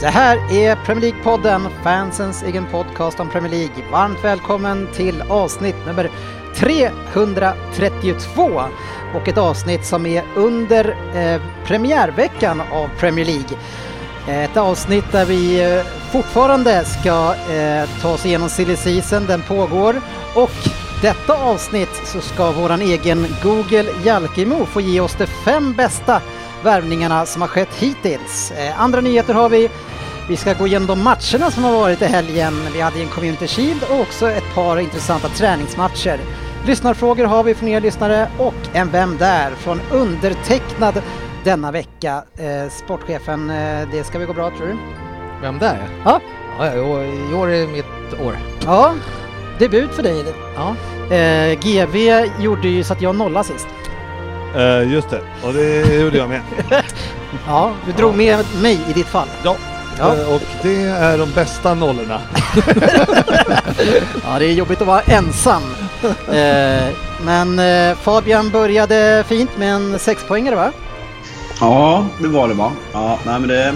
Det här är Premier League-podden, fansens egen podcast om Premier League. Varmt välkommen till avsnitt nummer 332 och ett avsnitt som är under eh, premiärveckan av Premier League. Eh, ett avsnitt där vi eh, fortfarande ska eh, ta oss igenom silly season, den pågår och detta avsnitt så ska våran egen Google Jalkemo få ge oss de fem bästa värvningarna som har skett hittills. Eh, andra nyheter har vi. Vi ska gå igenom de matcherna som har varit i helgen. Vi hade en Community Shield och också ett par intressanta träningsmatcher. Lyssnarfrågor har vi från er lyssnare och en Vem där? från undertecknad denna vecka. Eh, sportchefen, eh, det ska vi gå bra tror du? Vem där? Ja. Ja, i år- i år är mitt år. Ja, debut för dig. Ja. Eh, GV gjorde ju så att jag nollade sist. Eh, just det, och det gjorde jag med. Ja, du drog med mig i ditt fall. Ja. Ja. Eh, och det är de bästa nollorna. Ja, det är jobbigt att vara ensam. Eh, men Fabian började fint med en sexpoängare va? Ja, det var det va. Ja, nej, men det,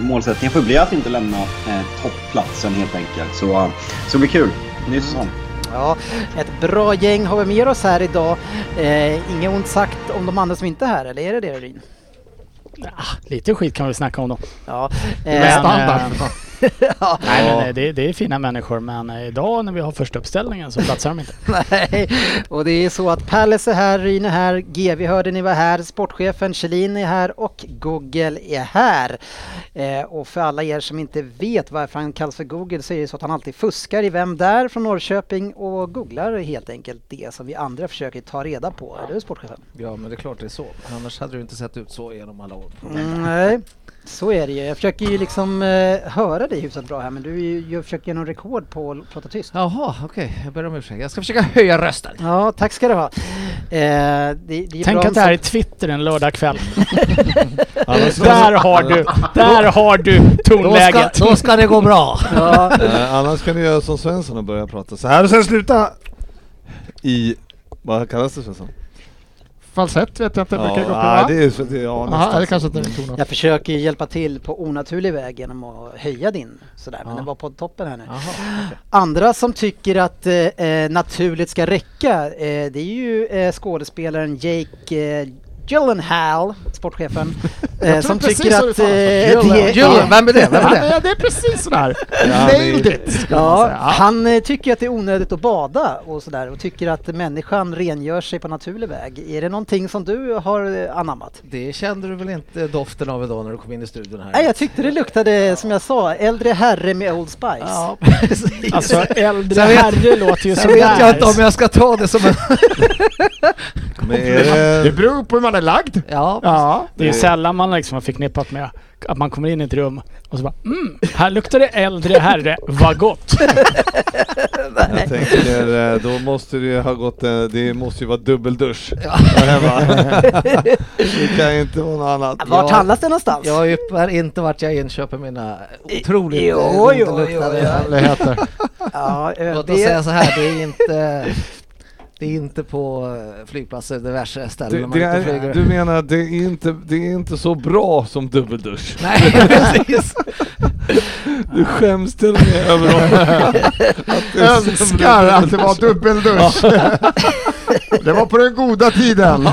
målsättningen får bli att inte lämna eh, toppplatsen helt enkelt. Så, så det blir kul. Ny säsong. Ja, ett bra gäng har vi med oss här idag. Eh, inget ont sagt om de andra som inte är här, eller är det det Ryn? Ah, lite skit kan vi snacka om då. Ja, Men, eh, standard. ja, Nej, men eh, det, det är fina människor men eh, idag när vi har första uppställningen så platsar de inte. nej. Och det är så att Palace är här, Ryn är här, GV hörde ni var här, sportchefen Kjellin är här och Google är här. Eh, och för alla er som inte vet varför han kallas för Google så är det så att han alltid fuskar i Vem där från Norrköping och googlar helt enkelt det som vi andra försöker ta reda på. Eller hur sportchefen? Ja, men det är klart det är så. Annars hade det inte sett ut så genom alla år. Mm, nej, så är det ju. Jag försöker ju liksom eh, höra dig hyfsat bra här men du är ju, jag försöker göra någon rekord på att prata tyst. Jaha, okej. Jag ber om ursäkt. Jag ska försöka höja rösten. Ja, tack ska du ha. Eh, det, det är Tänk bra att det här är Twitter en lördagkväll. Där har du, där har du Då ska, tonläget. då ska det gå bra. Ja, eh, annars kan du göra som Svensson och börja prata så här och sen sluta i... Vad kallas det Svensson? Falsett vet jag inte, brukar gå på va? det är, så- det, ja, nästan det kanske inte jag försöker hjälpa till på onaturlig väg genom att höja din sådär, men Ja. den var på toppen här nu. Jaha, okej. Andra som tycker att eh, eh, naturligt ska räcka, eh, det är ju eh, skådespelaren Jake eh, Gyllenhaal, sportchefen, eh, som tycker att eh, det Gyllen, vem är det? Vem Ja, är det? men det är precis sådär. Ja, Nailed det- it! Ja, han eh, tycker att det är onödigt att bada och sådär och tycker att människan rengör sig på naturlig väg. Är det någonting som du har eh, anammat? Det kände du väl inte doften av idag när du kom in i studion här? Nej, jag tyckte det luktade, som jag sa, äldre herre med Old Spice. Ja, precis. Alltså äldre vet- herre låter ju sådär. vet jag inte om jag ska ta det som en... Det beror på hur man är lagd. Ja, Ja. Det är sällan man liksom har förknippat med att man kommer in i ett rum och så bara mm, här luktar det äldre herre, vad gott. Jag tänker, eh, då måste det ju ha gått, eh, det måste ju vara dubbeldusch där hemma. Det kan ju inte vara något annat. Vart handlas det någonstans? jag yppar inte vart jag inköper mina otroligt Jo, jo, jo, jo. Hemligheter. Ja, Låt oss säga så här, det är inte, det är inte på eh, flygplatser, diverse ställen Det, man det är, flyger. du menar att det är, inte, det är inte så bra som dubbeldusch? Nej, precis. Du skäms till och med över att Önskar att det var dubbeldusch. Det var på den goda tiden.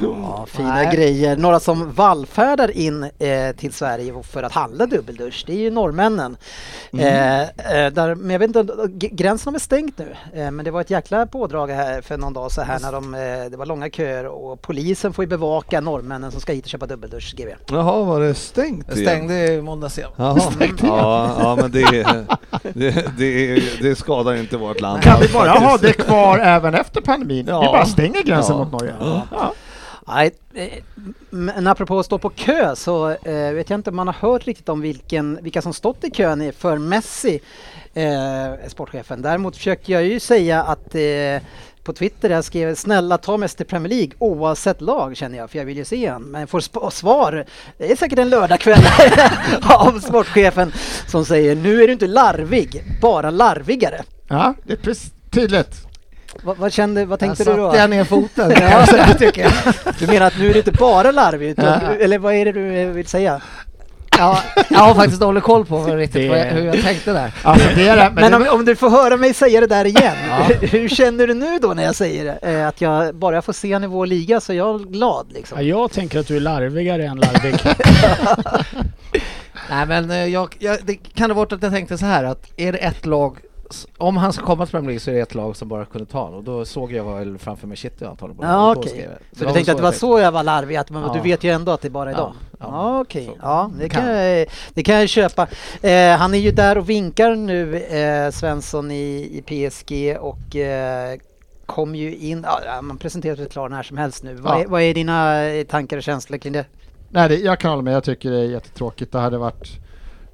ja, fina Nej. grejer. Några som vallfärdar in eh, till Sverige för att handla dubbeldusch, det är ju norrmännen. Eh, eh, där, men jag vet inte, gränsen är stängt nu. Eh, men det var ett jäkla pådrag här för någon dag så här när de, eh, det var långa köer och polisen får ju bevaka norrmännen som ska hit och köpa dubbeldusch, GB. Jaha, var det stängt igen? stängde i måndags igen. Jaha. Ja, ja, men det, det, det, det skadar inte vårt land. Kan vi bara ha det kvar även efter pandemin? Ja. Vi bara stänger gränsen Ja. mot Norge. Ja. Nej, eh, men apropå att stå på kö så eh, vet jag inte om man har hört riktigt om vilken, vilka som stått i kön i- för Messi, eh, sportchefen. Däremot försöker jag ju säga att eh, på Twitter jag skrev snälla ta Messi till Premier League oavsett lag känner jag för jag vill ju se han. Men får sp- svar, det är säkert en lördagkväll av sportchefen som säger nu är du inte larvig, bara larvigare. ja, det är precis tydligt. Vad, vad kände, vad tänkte Där du då? satte jag ner foten. Ja. kan jag säga, tycker jag. Du menar att nu är du inte bara larvig, utan, Ja. eller vad är det du vill säga? Ja, jag har faktiskt dålig koll på riktigt Det- hur jag tänkte där. Alltså det är det. Men, Men det, om, om du får höra mig säga det där igen, hur känner du nu då när jag säger det? Eh, Att jag bara jag får se han i vår liga så är jag glad Ja, liksom. jag tänker att du är larvigare än larvig. Nej men eh, jag, jag, det kan ha varit att jag tänkte så här att är det ett lag om han ska komma till Premier League så är det ett lag som bara kunde ta honom och då såg jag väl framför mig City antagligen. på det. Ja okej. jag. Så du tänkte att det var jag så jag var larvig, att man, Ja. du vet ju ändå att det bara är Ja, dem? ja. Ja okej, Så. ja det kan, Kan. jag, det kan jag köpa. Eh, han är ju där och vinkar nu, eh, Svensson i, i PSG och eh, kom ju in, ja, man presenterar sig klar när som helst nu. Vad, Ja. är, vad är dina eh, tankar och känslor kring det? nej, det, jag kan hålla med. Jag tycker det är jättetråkigt. Det hade varit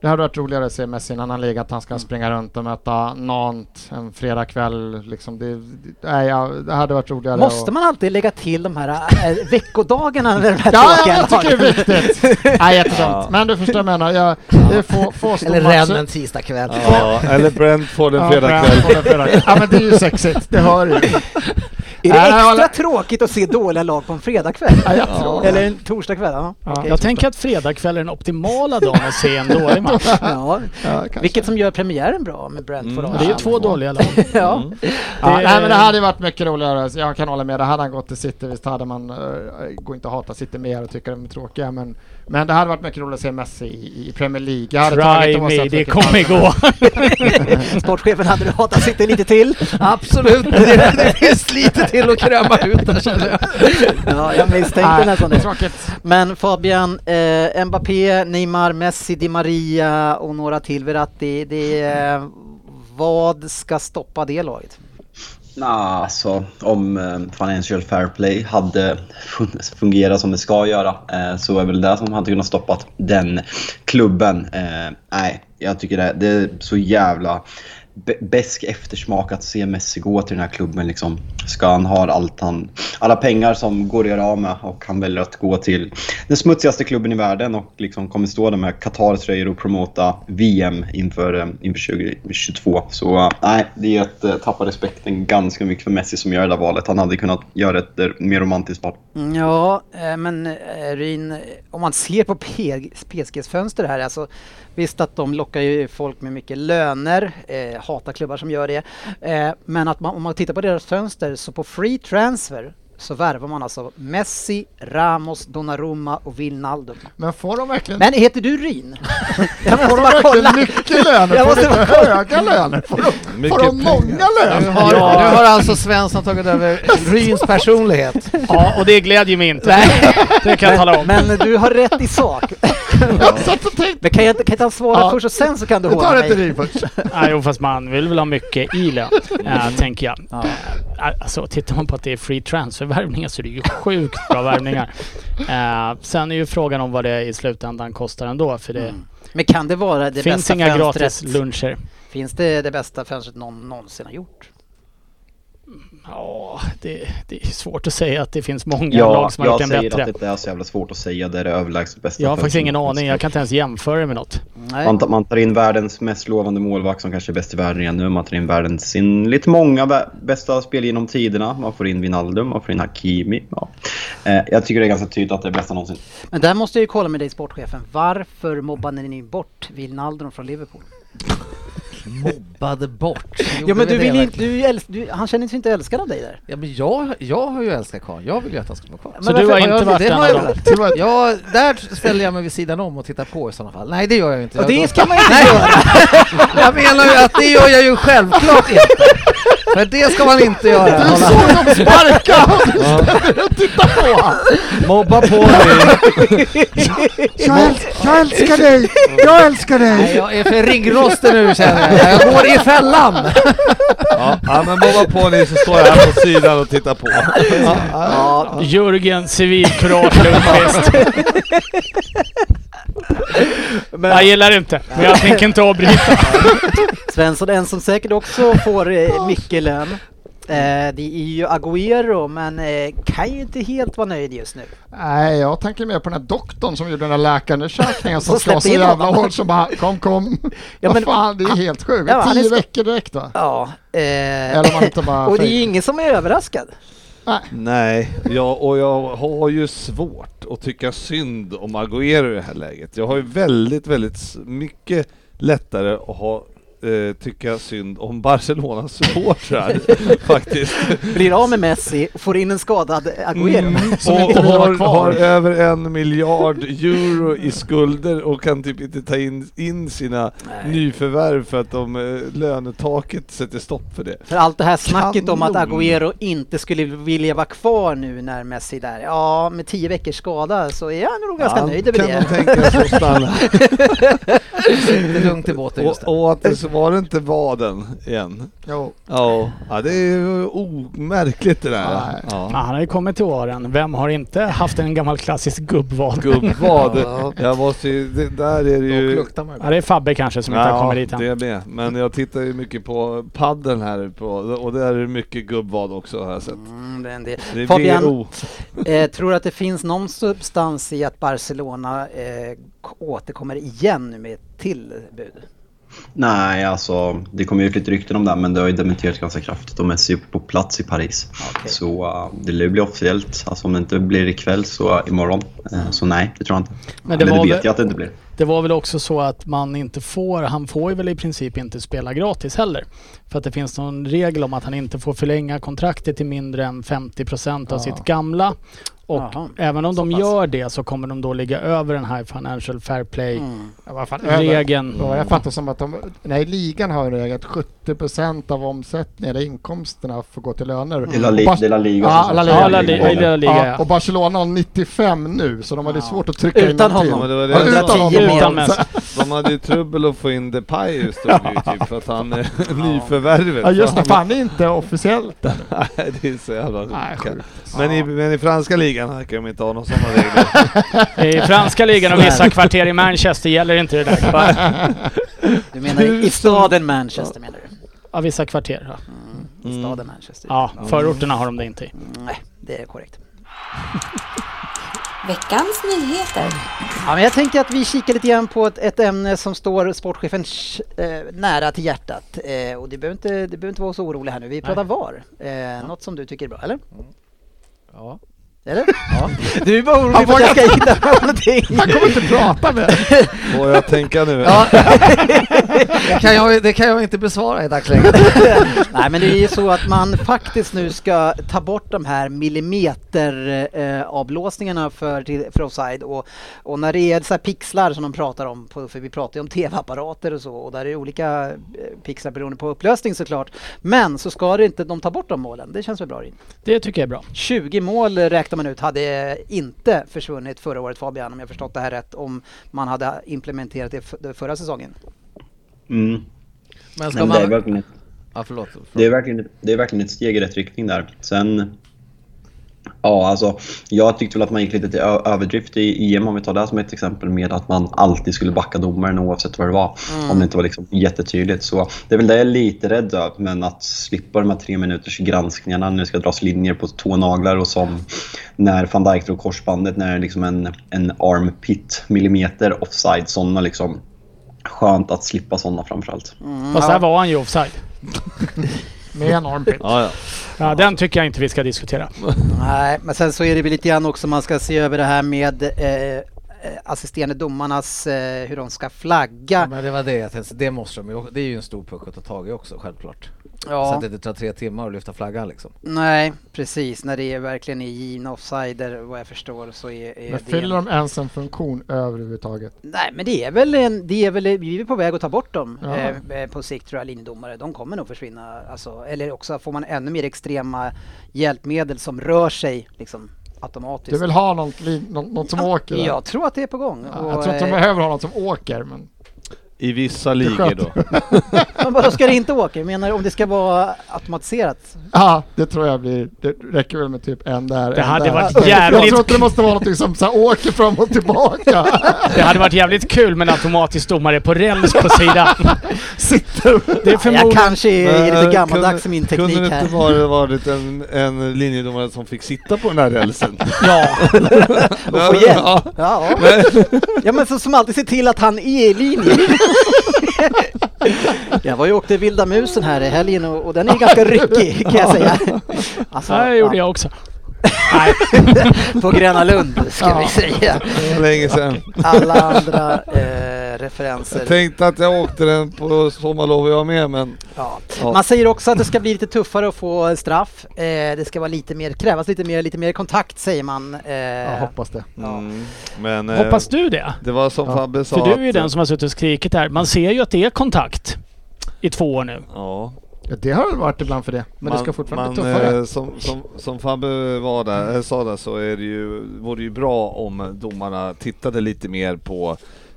det hade varit roligare att se Messi i en annan liga, att han ska springa runt och möta Nantes en fredagkväll. Liksom det, det, nej, ja, det hade varit roligare. Måste och- man alltid lägga till de här äh, veckodagarna de här Ja, ja, jag tycker det är viktigt. Nej. Ja. Men du förstår vad jag menar. Jag, det är få, få Eller. Rennes en tisdagkväll. Ja, eller Brentford en fredagkväll. Ja men det är ju sexigt, det hör du. Är det extra tråkigt att se dåliga lag på en fredagkväll? Ja. Eller en torsdagkväll? Ja. Ja. okej. Jag tänker att fredagkväll är den optimala dagen att se en dålig match. ja. Vilket som gör premiären bra med Brentford. Mm. Det är ju två dåliga lag. Ja. Mm. Ja, Det- nej men det hade varit mycket roligare, jag kan hålla med. Det hade han gått till City, visst hade man, uh, går inte att hata City mer och tycka de är tråkiga men, men det hade varit mycket roligare att se Messi i, i Premier League. Jag hade Try tagit me, det kommer gå. Sportchefen, hade du hatat City lite till? Absolut, det, det finns lite till att kräma ut där känner jag. Ja, jag misstänkte nästan det. Tråkigt. Men Fabian, eh, Mbappé, Neymar, Messi, Di Maria och några till, Verratti. Det är, vad ska stoppa det laget? Nja, alltså om eh, Financial Fair Play hade fungerat som det ska göra eh, så är väl det som hade kunnat stoppat den klubben. Eh, nej, jag tycker det, det är så jävla besk eftersmak att se Messi gå till den här klubben. Liksom. Ska han ha allt han, alla pengar som går att göra av med och han väljer att gå till den smutsigaste klubben i världen och liksom kommer stå där med Qatar-tröjor och promota VM inför, eh, inför 2022. Så eh, nej, det är att eh, tappa respekten ganska mycket för Messi som gör det där valet. Han hade kunnat göra ett mer romantiskt val. Mm, ja, men eh, Ryn, om man ser på PSGs fönster här, alltså visst att de lockar ju folk med mycket löner, eh, hatar klubbar som gör det, eh, men att man, om man tittar på deras fönster så på free transfer så värvar man alltså Messi, Ramos, Donnarumma och Wijnaldum. Men får de verkligen, Men heter du Ryn? Jag måste får de bara kolla. verkligen mycket löner? Jag Får de måste bara kolla. höga löner? Får de, Mycket får de många Nu löner? har, nu har alltså Svensson tagit över Ryns personlighet. Ja, och det glädjer mig inte. Det kan jag tala om. Men du har rätt i sak. Tänkte, Men kan jag, inte- kan jag inte svara Ja. först och sen så kan du vi håna tar ett mig? Ryn först. Nej, jo, fast man vill väl ha mycket i lön, äh, tänker jag. Ja. Äh, alltså, tittar man på att det är free transfer-värvningar så är det ju sjukt bra värvningar. Äh, sen är ju frågan om vad det i slutändan kostar ändå, för det Mm. Men kan det vara det finns bästa inga fönstret? gratis luncher. Finns det det bästa fönstret någon någonsin har gjort? Ja, det, det är svårt att säga att det finns många Ja, lag som har jag gjort en säger bättre. att det är så jävla svårt att säga. Det är det överlägset bästa. Jag har faktiskt ingen aning. Jag kan inte ens jämföra det med något. Nej. Man tar, man tar in världens mest lovande målvakt som kanske är bäst i världen igen nu. Man tar in världens sin lite många bästa spel genom tiderna. Man får in Wijnaldum, man får in Hakimi. Ja. Eh, jag tycker det är ganska tydligt att det är bästa någonsin. Men där måste jag ju kolla med dig sportchefen. Varför mobbade ni bort Wijnaldum från Liverpool? Mobbade bort. Ja men du vill inte, du, älsk, du, han känner sig inte älskad av dig där. Ja men jag, jag har ju älskat Karl, jag vill ju att han ska vara kvar. Så du har inte varit det en har av jag dem? Ja, där ställer jag mig vid sidan om och tittar på i sådana fall. Nej det gör jag inte. Och Jag, det ska man inte göra! jag menar ju att det gör jag ju självklart inte. För det ska man inte göra. Du såg dem sparka och tittar på! Mobba på dig! Jag, äls- jag älskar dig! Jag älskar Nej, dig! jag är för ringrostig nu känner jag. Jag går i fällan. Ja, ja men mobba på dig så står jag här på sidan och tittar på. Ja, Jörgen Civilkurage Lundqvist. men Jag gillar det inte, men jag tänker inte avbryta. Svensson, en som säkert också får eh, mycket lön. Eh, det är ju Agüero, men eh, kan ju inte helt vara nöjd just nu. Nej, jag tänker mer på den här doktorn som gjorde den här läkarundersökningen som Så ska så jävla hårt som bara kom kom. Ja, men- fan, det är helt sjukt. Ja, Tio veckor direkt va? Ja. Eh, Eller man inte bara... och det är ju ingen som är överraskad. Nej, ja, och jag har ju svårt att tycka synd om Agüero i det här läget. Jag har ju väldigt, väldigt mycket lättare att ha eh, tycka synd om Barcelonas supportrar faktiskt. Blir av med Messi och får in en skadad Agüero. Mm, Som och inte vill har, kvar. har över en miljard euro i skulder och kan typ inte ta in, in sina Nej. nyförvärv för att de, eh, lönetaket sätter stopp för det. För allt det här snacket om att Kanon. Agüero inte skulle vilja vara kvar nu när Messi är där. Ja, med tio veckors skada så är han nog ganska Han nöjd över kan nog det. tänka sig att stanna. Lugnt i båten just Och, att det var det inte vaden igen. Jo. Ja, ja det är ju omärkligt det där. Ja, Ja. han har ju kommit till åren. Vem har inte haft en gammal klassisk gubbvad? Gubbvad. Ja. Jag måste ju, det, där är det ju... Ja, det är Fabbe kanske som inte har kommit dit än. det är med. Men jag tittar ju mycket på padden här på, och där är det mycket gubbvad också har jag sett. Mm, det är en del. Det är Fabian, eh, tror du att det finns någon substans i att Barcelona eh, återkommer igen med ett till bud? Nej, alltså det kommer ju ut lite rykten om det men det har ju dementerats ganska kraftigt och Messi är på plats i Paris. Okej. Så uh, det lär bli officiellt. Alltså om det inte blir ikväll så imorgon. Eh, så nej, det tror jag inte. Men det Eller det var vet väl- jag att det inte blir. Det var väl också så att man inte får, han får ju väl i princip inte spela gratis heller. För att det finns någon regel om att han inte får förlänga kontraktet till mindre än 50% av Ja. sitt gamla. Och Jaha, även om de pass. gör det så kommer de då ligga över den här Financial Fair Play Mm. Ja, jag fattar som att de, nej, ligan har en regel att 70% av omsättningen, eller inkomsterna, får gå till löner. Det är La, Li- Liga Ja, som La sätter Liga. Ja, La reglerna. Liga, Liga Ja, och Barcelona har 95 nu, så de hade Ja. svårt att trycka in Utan till. honom. Det var det Ja, utan honom. Utan. Messi. De hade ju trubbel att få in Depay stod det ju typ för att han är nyförvärvet. Ja just det, Han- är inte officiellt än. Nej, det är så jävla Nej, sjukt. Men i, men i franska ligan verkar de inte ha några sådana regler. I franska ligan och vissa kvarter i Manchester gäller inte det där. Du menar i staden Manchester menar du? ja, vissa kvarter. Ja. Mm, I staden Manchester? ja, förorterna har de det inte i. Mm, Nej, det är korrekt. Veckans nyheter. Ja, men jag tänker att vi kikar lite grann på ett, ett ämne som står sportchefen eh, nära till hjärtat. Eh, och det behöver, inte, det behöver inte vara så orolig här nu. Vi pratar VAR. Eh, något som du tycker är bra, eller? Ja. Eller? Ja. Du är bara orolig Han för att jag ska hitta någonting. Han kommer inte prata med Får jag tänka nu? Ja. det, kan jag, det kan jag inte besvara i dagsläget. Nej men det är ju så att man faktiskt nu ska ta bort de här millimeter eh, för, till- för offside och, och när det är så här pixlar som de pratar om, på, för vi pratar ju om tv-apparater och så och där är det olika eh, pixlar beroende på upplösning såklart. Men så ska det inte de ta bort de målen, det känns väl bra Rin? Det tycker jag är bra. 20 mål räknar man ut hade inte försvunnit förra året Fabian om jag förstått det här rätt om man hade implementerat det förra säsongen. Mm. Men ska men det, är man... verkligen ett, Ja, förlåt. förlåt. det, är verkligen, det är verkligen ett steg i rätt riktning där. Sen... Ja, alltså jag tyckte väl att man gick lite till överdrift i EM om vi tar det som ett exempel med att man alltid skulle backa domaren oavsett vad det var. Om det inte var liksom jättetydligt. Så det är väl det jag är lite rädd över. Men att slippa de här tre minuters granskningarna när det ska dras linjer på två naglar och som när van Dijk drog korsbandet när det är liksom en, en armpit millimeter offside. Sådana liksom skönt att slippa sådana framförallt. Fast där var han ju offside. med en armpit. Ja, ja. Ja, den tycker jag inte vi ska diskutera. Nej, men sen så är det väl lite grann också man ska se över det här med eh, assisterande domarnas, eh, hur de ska flagga. Men det var det jag tänkte, det måste de ju, det är ju en stor puck att ta tag i också självklart. Så Ja, att det inte tar tre timmar att lyfta flaggan liksom. nej precis, när det är verkligen är givna offsider vad jag förstår så är, är Men det... fyller de ens en funktion överhuvudtaget? Nej men det är väl en, det är väl, vi är på väg att ta bort dem Ja. eh, eh, på sikt tror jag, linjedomare. De kommer nog försvinna, alltså, eller också får man ännu mer extrema hjälpmedel som rör sig liksom automatiskt. Du vill ha något, något, något som åker? där? Jag tror att det är på gång. Ja, jag tror inte de eh, behöver ha något som åker, men I vissa ligor då. Men vadå, ska det inte åka? Jag menar om det ska vara automatiserat? ja, det tror jag blir, det räcker väl med typ en där, Det en hade där. varit Jag jävligt- tror inte det måste vara något som så här, åker fram och tillbaka. Det hade varit jävligt kul med en automatisk domare på räls på sidan. Sitter Det är Jag förmodligen... kanske är lite gammaldags i min Kunde teknik det här. inte bara varit en, en linjedomare som fick sitta på den där rälsen? Ja, Och få hjälp. Ja. Ja, ja men så, som alltid ser till att han är i linje. Jag var ju och åkte vilda musen här i helgen och, och den är ganska ryckig kan jag säga. Alltså, det gjorde ja, jag också. Nej, På Gröna Lund ska Ja. vi säga. Det var länge sedan. Alla andra eh, referenser. Jag tänkte att jag åkte den på sommarlov jag med men Ja. Ja. Man säger också att det ska bli lite tuffare att få straff. Eh, det ska vara lite mer, krävas lite mer, lite mer kontakt säger man. Eh, Jag hoppas det. Ja. Mm, men eh, hoppas du det? det var som Ja. Fabbe sa För du är ju att- den som har suttit och skrikit här. Man ser ju att det är kontakt i två år nu. Ja, Ja, det har väl varit ibland för det, men det ska fortfarande bli tuffare. eh, som, som, som Fabbe var där, eh, sa där så är det ju, vore det ju bra om domarna tittade lite mer på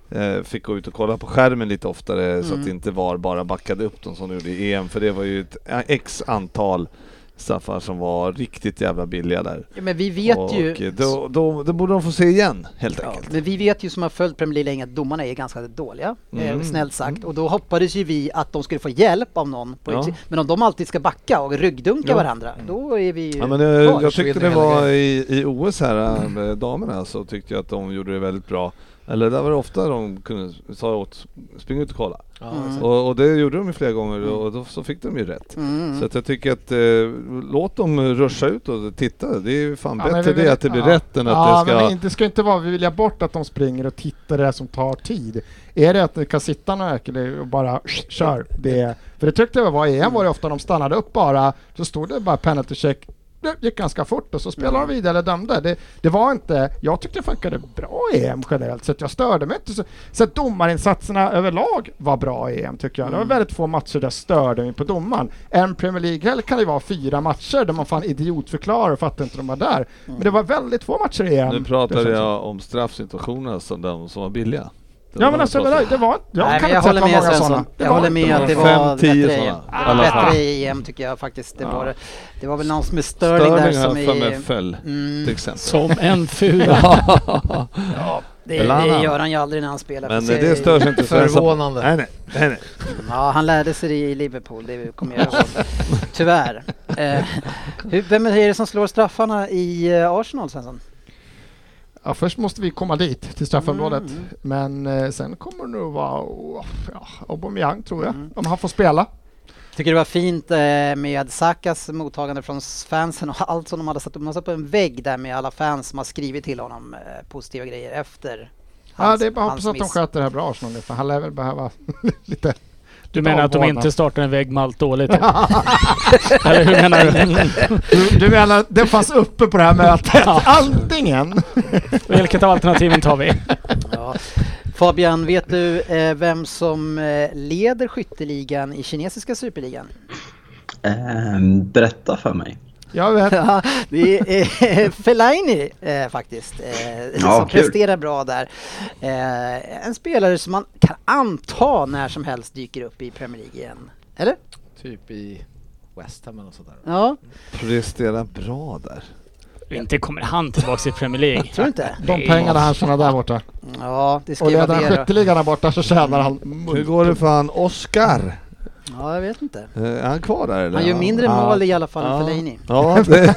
eh, Fick gå ut och kolla på skärmen lite oftare så Mm. att det inte var bara backade upp dem som de gjorde i EM för det var ju ett x antal straffar som var riktigt jävla billiga där. Ja, men vi vet och ju... eh, Då, då, det borde de få se igen helt Ja, enkelt. men vi vet ju som har följt Premier League länge att domarna är ganska dåliga, eh, Mm. snällt sagt. Och då hoppades ju vi att de skulle få hjälp av någon. På Ja. Men om de alltid ska backa och ryggdunka Ja. varandra, då är vi ju Ja, men eh, kvar. jag tyckte det var i, i OS här med damerna så tyckte jag att de gjorde det väldigt bra. Eller där var det ofta de kunde sa åt spring ut och kolla. Mm. Och, och det gjorde de ju flera gånger och då så fick de ju rätt. Mm. Så att jag tycker att eh, låt dem ruscha ut och titta. Det är ju fan Ja, bättre vi vill- det att det blir ja. rätt än att ja, det ska... men det ska inte vara, vi vill ha bort att de springer och tittar det som tar tid. Är det att det kan sitta några och bara kör, det, för det tyckte jag var i EM var det ofta de stannade upp bara, så stod det bara penalty check, det gick ganska fort och så spelade de vidare eller dömde. Det, det var inte, jag tyckte det funkade bra i EM generellt sett, jag störde mig inte så. Så att domarinsatserna överlag var bra i EM tycker jag. Det var väldigt få matcher där jag störde mig på domaren. En Premier League-helg kan det vara fyra matcher där man fan idiotförklarar och fattar inte de var där. Men det var väldigt få matcher i EM. Nu som. jag om straffsituationerna som de som var billiga. Det Ja men alltså det, det var, jag Nej, kan jag inte håller med många sådana. Jag håller med att det var bättre, bättre i EM tycker jag faktiskt. Det Ja. var, det. var väl någon som är Sterling, där som är... föll Mm, till exempel. Som en fura. ja, det, det gör han ju aldrig när han spelar. Men det stör sig inte. Förvånande. Nej, nej, nej, nej. Ja, han lärde sig det i Liverpool, det kommer jag ihåg. Tyvärr. Eh, vem är det som slår straffarna i eh, Arsenal Svensson? Ja, först måste vi komma dit, till straffområdet. Mm. Men eh, sen kommer det nog vara oh, ja, Aubameyang tror jag, Mm. om han får spela. Tycker det var fint eh, med Sakas mottagande från fansen och allt som de hade satt upp. De har satt upp en vägg där med alla fans som har skrivit till honom eh, positiva grejer efter ja, det är bara att hans hoppas att de sköter det här bra Arsenal för han lär väl behöva lite... Du menar att de inte startar en vägg med allt dåligt? Eller hur menar du? Du, du menar, det fanns uppe på det här mötet? Antingen! Vilket av alternativen tar vi? Ja. Fabian, vet du eh, vem som eh, leder skytteligan i kinesiska superligan? Ehm, berätta för mig. Jag vet. Ja, det är Fellaini eh, faktiskt, eh, Ja, som kul. presterar bra där. Eh, en spelare som man kan anta när som helst dyker upp i Premier League igen. Eller? Typ i West Ham eller något sånt där. Ja, Presterar bra där. Inte kommer han tillbaka i Premier League. tror du inte? De pengarna han tjänar där borta. Ja, det ska Och leder han skytteligan borta så tjänar han... Hur går det för han Oscar? Ja, jag vet inte. Eh, Är han kvar där eller? Han gör mindre Ja. mål i alla fall än Ja. Fellaini. Ja, det,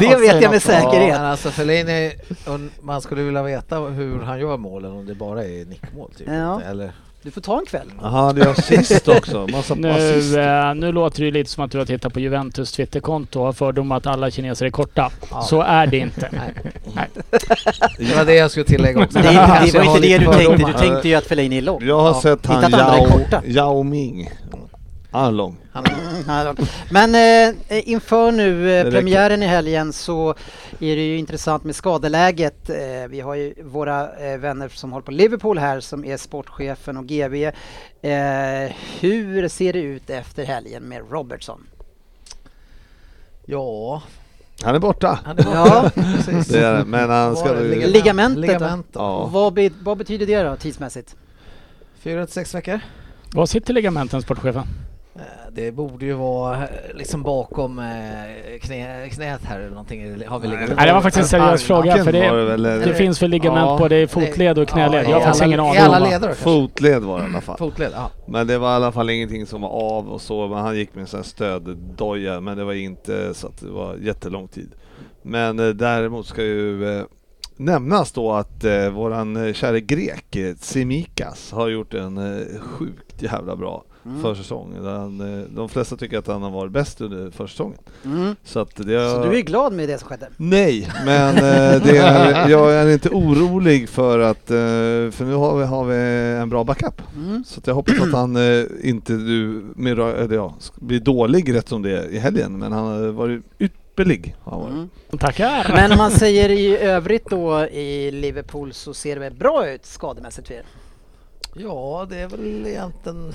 Det vet jag med Ja, säkerhet. men alltså Fellaini, och man skulle vilja veta hur han gör målen om det bara är nickmål typ. Ja. Eller Du får ta en kväll. Jaha, det är assist också. Massa Nu, eh, nu låter det ju lite som att du har tittat på Juventus Twitterkonto och har fördom att alla kineser är korta. Ja. Så är det inte. Det var det jag skulle tillägga också. Det, det kanske var inte det lite du tänkte. fördomar. Du tänkte ju att Fellaini är lång. Jag har Ja, sett han att andra är korta. Yao Ming. Han är lång. Men eh, inför nu eh, premiären i helgen så är det ju intressant med skadeläget. Eh, vi har ju våra eh, vänner som håller på Liverpool här som är sportchefen och GV. Eh, hur ser det ut efter helgen med Robertson? Ja, Han är borta. han är borta. Ja. Precis. Det är. Men han ska... Ligament? Ligamentet då? Ligament då. Ja. Vad, be, vad betyder det då tidsmässigt? Fyra till sex veckor. Var sitter ligamenten, sportchefen? Eh, Det borde ju vara eh, liksom bakom eh, knä, knät här eller någonting. Har vi ligament? Nej, det var faktiskt en seriös fråga. För det det, väl, eller- det finns väl ligament Ja. både i fotled och knäled. Jag har i faktiskt alla- ingen aning I alla leder? Fotled var det i alla fall. Fotled, ja. Men det var i alla fall ingenting som var av och så. Men han gick med en sån här stöddoja. Men det var inte så att det var jättelång tid. Men eh, däremot ska ju eh, nämnas då att eh, våran eh, käre grek eh, Tsimikas har gjort en eh, sjukt jävla bra Mm. försäsong. Han, eh, de flesta tycker att han har varit bäst under försäsongen. Mm. Så att det Så du är glad med det som skedde? Nej, men eh, det är, jag är inte orolig för att, eh, för nu har vi, har vi en bra backup. Mm. Så att jag hoppas att han inte du, med, eller ja, blir dålig rätt som det är i helgen, men han har varit ypperlig. Mm. Tackar! Men om man säger i övrigt då i Liverpool så ser det väl bra ut skademässigt för er? Ja, det är väl egentligen...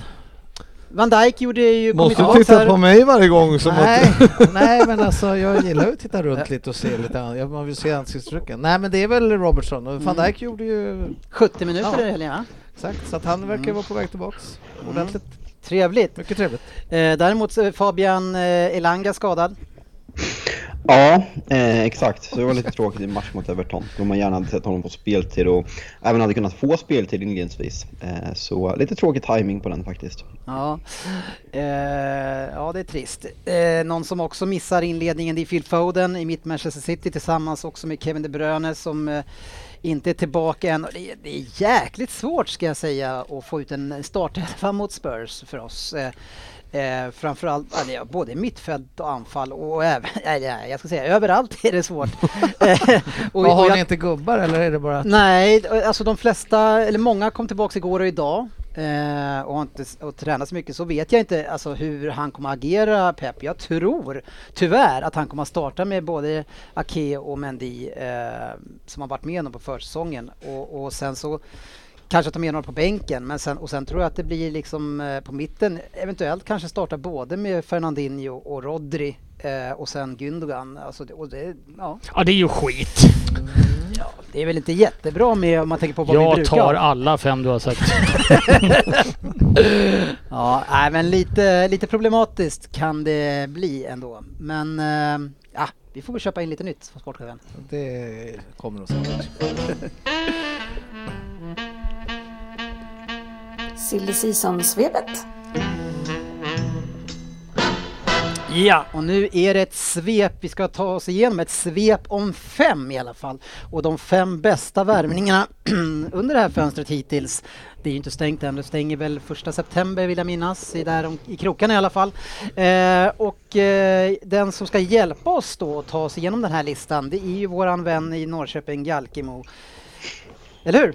Van Dijk gjorde ju... Måste du titta här. på mig varje gång som nej, att... nej, men alltså jag gillar ju att titta runt lite och se lite annat. Jag- Man vill se ansiktsuttrycken. Nej, men det är väl Robertson och van Mm. Dijk gjorde ju 70 minuter Ja. i helgen va? exakt, så att han verkar vara på väg tillbaks. Ordentligt. Trevligt. Mycket trevligt. Eh, däremot Fabian eh, Elanga skadad. Ja, eh, exakt. Så det var lite tråkigt i match mot Everton. Då man gärna hade sett honom få speltid och även hade kunnat få speltid inledningsvis. Eh, så lite tråkig timing på den faktiskt. Ja, eh, ja det är trist. Eh, någon som också missar inledningen det är Phil Foden i mitt Manchester City tillsammans också med Kevin De Bruyne som eh, inte är tillbaka än. Det är, det är jäkligt svårt ska jag säga att få ut en startelva mot Spurs för oss. Eh, Eh, framförallt eller ja, både mittfält och anfall och även, nej, jag ska säga överallt är det svårt. Eh, och- har ni inte gubbar eller är det bara att... Nej, alltså de flesta, eller många kom tillbaka igår och idag eh, och har inte och tränat så mycket så vet jag inte alltså, hur han kommer agera Pep. Jag tror tyvärr att han kommer att starta med både Ake och Mendy eh, som har varit med honom på försäsongen och, och sen så kanske ta med några på bänken men sen, och sen tror jag att det blir liksom eh, på mitten eventuellt kanske starta både med Fernandinho och Rodri eh, och sen Gündogan. Alltså, det- och det, ja. Ja, det är ju skit. Ja, det är väl inte jättebra med om man tänker på vad vi Jag brukar tar ha. alla fem du har sagt. Ja, nej, men lite, lite problematiskt kan det bli ändå. Men eh, ja, vi får väl köpa in lite nytt från sportchefen. Det kommer nog säkert. Silly Season-svepet. Ja, och nu är det ett svep. Vi ska ta oss igenom ett svep om fem i alla fall. Och de fem bästa värvningarna under det här fönstret hittills. Det är ju inte stängt än, det stänger väl första september vill jag minnas, i, där om, i krokarna i alla fall. Eh, och eh, den som ska hjälpa oss då att ta oss igenom den här listan, det är ju våran vän i Norrköping, Jalkemo. Eller hur?